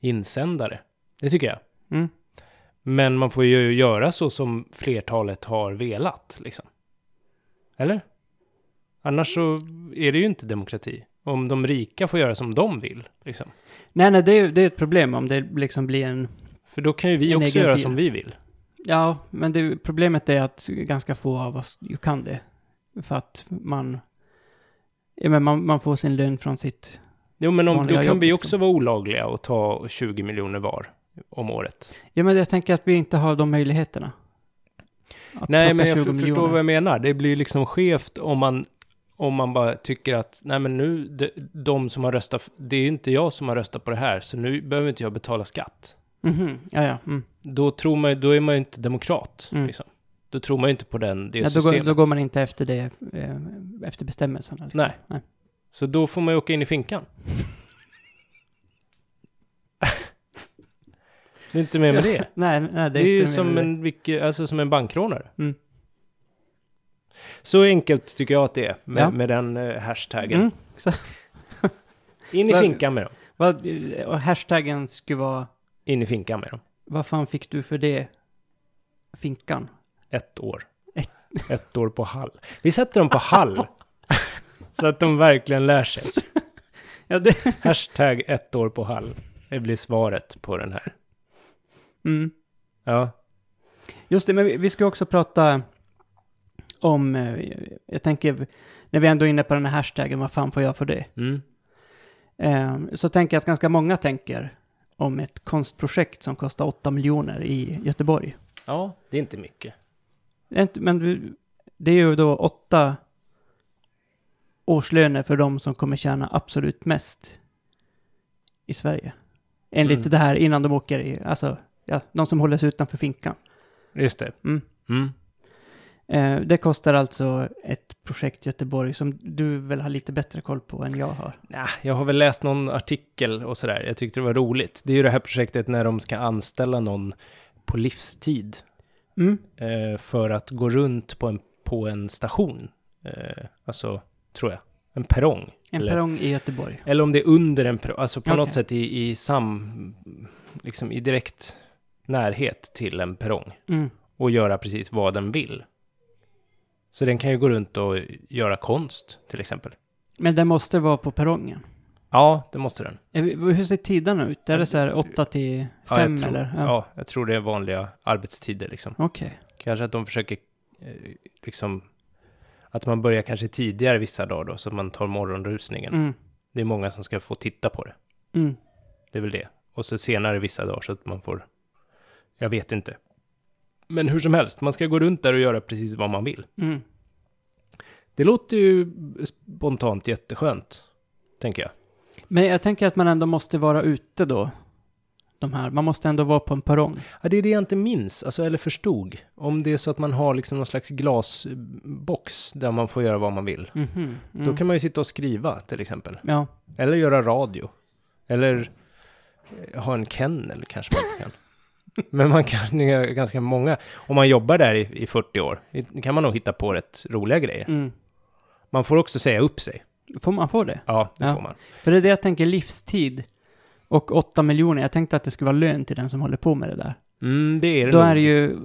insändare. Det tycker jag. Mm. Men man får ju göra så som flertalet har velat liksom. Eller? Annars så är det ju inte demokrati. Om de rika får göra som de vill, liksom. Nej, nej, det är, det är ett problem om det liksom blir en... För då kan ju vi också göra som vi vill. Ja, men det, problemet är att ganska få av oss ju kan det. För att man... Ja, men man, man får sin lön från sitt... Jo, men om, då kan jobb, vi liksom. också vara olagliga och ta 20 miljoner var om året. Ja, men jag tänker att vi inte har de möjligheterna. Att Nej, men jag 20 för, förstår miljoner. vad jag menar. Det blir liksom skevt om man, om man bara tycker att, nej men nu, de, de som har röstat, det är inte jag som har röstat på det här, så nu behöver inte jag betala skatt. Mhm, ja, ja. Mm. Då tror man, då är man ju inte demokrat, Mm. liksom. Då tror man ju inte på den, det Ja, då, systemet. går, då går man inte efter det, eh, efter bestämmelserna. Liksom. Nej. Nej. Så då får man ju åka in i finkan. det är inte mer med det. Nej, nej, det Det är, är ju inte som en, vilke, alltså som en bankrånare. Mm. Så enkelt tycker jag att det är med, Ja. med den eh, hashtaggen. Mm. In i finkan med dem. Vad, och hashtaggen skulle vara... In i finkan med dem. Vad fan fick du för det? Finkan? Ett år. Ett. År på Hall. Vi sätter dem på Hall. så att de verkligen lär sig. Ja, det... Hashtag ett år på Hall. Det blir svaret på den här. Mm. Ja. Just det, men vi, vi ska också prata om... eh, Jag tänker, när vi ändå är inne på den här hashtaggen, vad fan får jag för det? Mm. Eh, så tänker jag att ganska många tänker om ett konstprojekt som kostar 8 miljoner i Göteborg. Ja, det är inte mycket. Men det är ju då åtta årslöner för de som kommer tjäna absolut mest i Sverige. Enligt Mm. det här innan de åker i, alltså, ja, de som håller sig utanför finkan. Just det. Mm. Mm. Eh, det kostar alltså ett projekt Göteborg som du väl har lite bättre koll på än jag har. Nah, jag har väl läst någon artikel och sådär. Jag tyckte det var roligt. Det är ju det här projektet när de ska anställa någon på livstid. Mm. eh, för att gå runt på en, på en station. Eh, alltså, tror jag. En perrong. En Eller- perrong i Göteborg. Eller om det är under en perrong, alltså på Okej. något sätt i, i sam... Liksom i direkt närhet till en perrong. Mm. Och göra precis vad den vill. Så den kan ju gå runt och göra konst, till exempel. Men den måste vara på perrongen. Ja, det måste den. Hur ser tiderna ut? Är det så här 8 till Ja, 5 jag tror, eller? Ja. jag tror det är vanliga arbetstider liksom. Okej. Kanske att de försöker eh, liksom... Att man börjar kanske tidigare vissa dagar då, så att man tar morgonrusningen. Mm. Det är många som ska få titta på det. Mm. Det är väl det. Och så senare vissa dagar så att man får... Jag vet inte. Men hur som helst, man ska gå runt där och göra precis vad man vill. Mm. Det låter ju spontant jätteskönt, tänker jag. Men jag tänker att man ändå måste vara ute då. De här. Man måste ändå vara på en perrong. Ja, det är det jag inte minns, alltså, eller förstod. Om det är så att man har liksom någon slags glasbox där man får göra vad man vill. Mhm. Mm. Då kan man ju sitta och skriva, till exempel. Ja. Eller göra radio. Eller eh, ha en kennel kanske man inte kan. Men man kan ju göra ganska många. Om man jobbar där i, i 40 år, kan man nog hitta på rätt roliga grejer. Mm. Man får också säga upp sig. Får man få det? Ja, det Ja. får man. För det är det jag tänker, livstid. Och 8 miljoner. Jag tänkte att det skulle vara lön till den som håller på med det där. Mm, det är det Då nog. är det ju...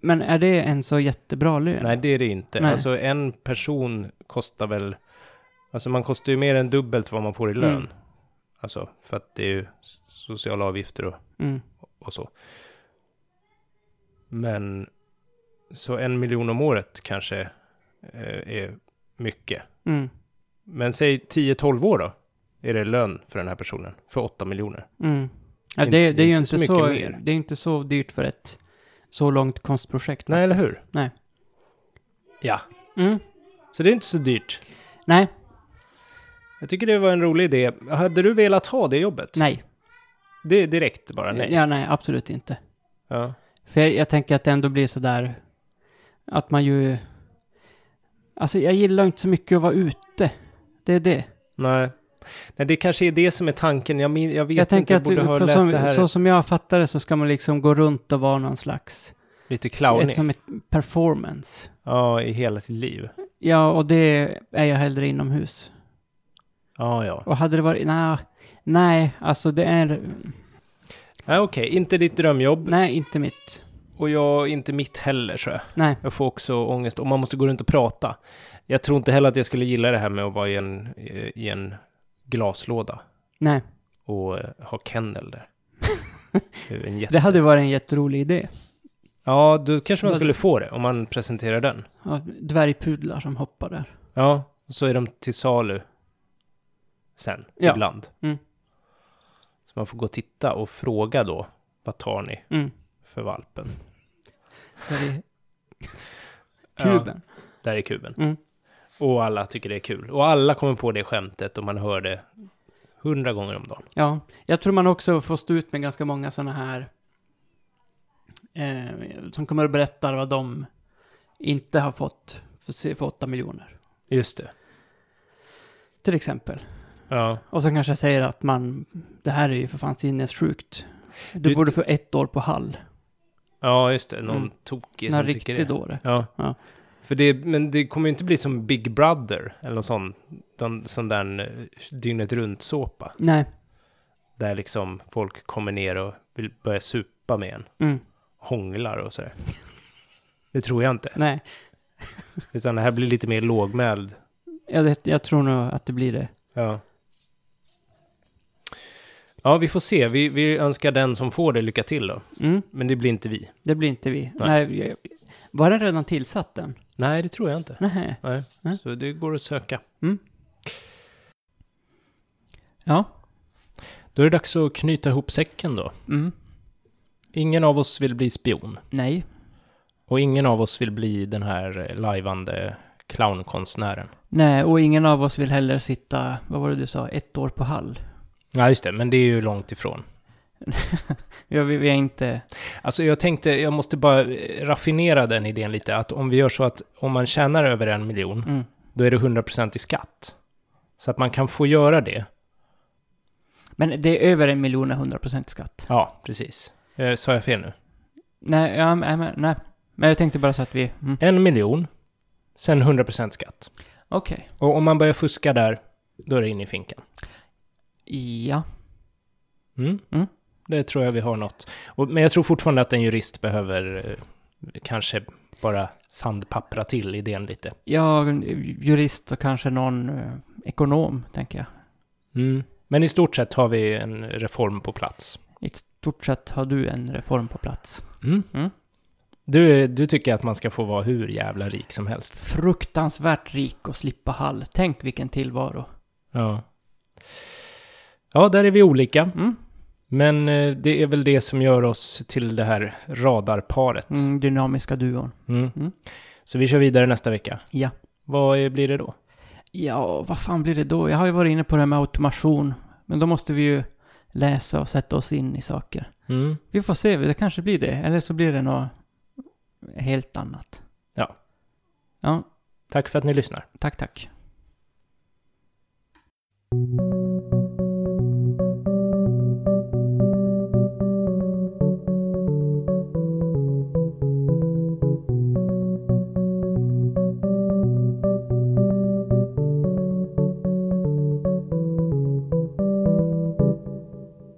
Men är det en så jättebra lön? Nej, det är det inte. Nej. Alltså en person kostar väl... Alltså man kostar ju mer än dubbelt vad man får i lön. Mm. Alltså, för att det är ju sociala avgifter och, Mm. och så. Men... Så en miljon om året kanske eh, är mycket. Mm. Men säg 10-12 år då? Är det lön för den här personen? För 8 miljoner? Mm. Ja, Inte- det, det är ju inte inte så mer. det är inte så dyrt för ett så långt konstprojekt. Nej, eller faktiskt. hur? Nej. Ja. Mm. Så det är inte så dyrt. Nej, Jag tycker det var en rolig idé. Hade du velat ha det jobbet? nej. Det är direkt bara nej. Ja, nej, absolut inte. Ja. För jag, jag tänker att det ändå blir sådär att man ju... Alltså jag gillar inte så mycket att vara ute. Det är det. Nej. Nej, det kanske är det som är tanken. Jag, min, jag vet jag inte, jag att borde du, ha läst som, det här så som jag fattar det så ska man liksom gå runt och vara någon slags... lite clownig. Ett, som ett performance. Ja, i hela sitt liv. Ja, och det är jag hellre inomhus. Ja, ja. Och hade det varit... Nej, nej alltså det är... Nej, okej. Inte ditt drömjobb. Nej, inte mitt. Och jag, inte mitt heller, tror jag. Nej. Jag får också ångest. Och man måste gå runt och prata. Jag tror inte heller att jag skulle gilla det här med att vara i en, i en glaslåda. Nej. Och eh, ha kennel där. Är jätte... Det hade varit en jätterolig idé. Ja, då kanske man skulle få det om man presenterar den. Ja, dvärgpudlar som hoppar där. Ja, så är de till salu sen, Ja. ibland. Mm. Så man får gå och titta och fråga då, vad tar ni Mm. för valpen? Där Ja, kuben. där är kuben. Mm. Och alla tycker det är kul. Och alla kommer på det skämtet och man hör det hundra gånger om dagen. Ja, jag tror man också får stå ut med ganska många sådana här eh, som kommer att berätta vad de inte har fått för, för 8 miljoner. Just det. Till exempel. Ja. Och så kanske jag säger att man, det här är ju för fan sinnessjukt. Du, Du- borde få ett år på Hall. Ja, just det. Någon Mm. tokig som tycker det. dåre. Ja. Ja. För det, men det kommer ju inte bli som Big Brother eller någon sån, någon, sån där eh, dygnet runt-såpa. Nej. Där liksom folk kommer ner och vill börja supa med en. Mm. Hånglar och sådär. Det tror jag inte. Nej. Utan det här blir lite mer lågmäld. Jag, jag tror nog att det blir det. Ja. Ja, vi får se. Vi, vi önskar den som får det lycka till då. Mm. Men det blir inte vi. Det blir inte vi. Nej. Nej. var den redan tillsatt den? Nej, det tror jag inte. Nej. Nej. Nej. Så det går att söka. Ja. Då är det dags att knyta ihop säcken då. Mm. Ingen av oss vill bli spion. Nej. Och ingen av oss vill bli den här eh, lajvande clownkonstnären. Nej, och ingen av oss vill heller sitta, vad var det du sa, ett år på Hall. Ja, just det. Men det är ju långt ifrån. Vi, vi är inte... Alltså jag tänkte, jag måste bara raffinera den idén lite. Att om vi gör så att om man tjänar över en miljon, Mm. då är det 100% i skatt. Så att man kan få göra det. Men det är över en miljon och 100% skatt. Ja, precis. Eh, sa jag fel nu? Nej, ja, men, nej. Men jag tänkte bara så att vi... Mm. En miljon, sen 100% skatt. Okej. Och om man börjar fuska där, då är det in i finkan. Ja. Mm. Mm. Det tror jag vi har något. Och, men jag tror fortfarande att en jurist behöver eh, kanske bara sandpappra till idén lite. Jag, jurist och kanske någon eh, ekonom, tänker jag. Mm. Men i stort sett har vi en reform på plats. I stort sett har du en reform på plats. Mm. Mm. Du, du tycker att man ska få vara hur jävla rik som helst. Fruktansvärt rik och slippa hall. Tänk vilken tillvaro. Ja. Ja, där är vi olika. Mm. Men eh, det är väl det som gör oss till det här radarparet. Mm, dynamiska duon. Mm. Mm. Så vi kör vidare nästa vecka. Ja. Vad blir det då? Ja, vad fan blir det då? Jag har ju varit inne på det här med automation. Men då måste vi ju läsa och sätta oss in i saker. Mm. Vi får se, det kanske blir det. Eller så blir det något helt annat. Ja. Ja, Tack för att ni lyssnar. tack, tack.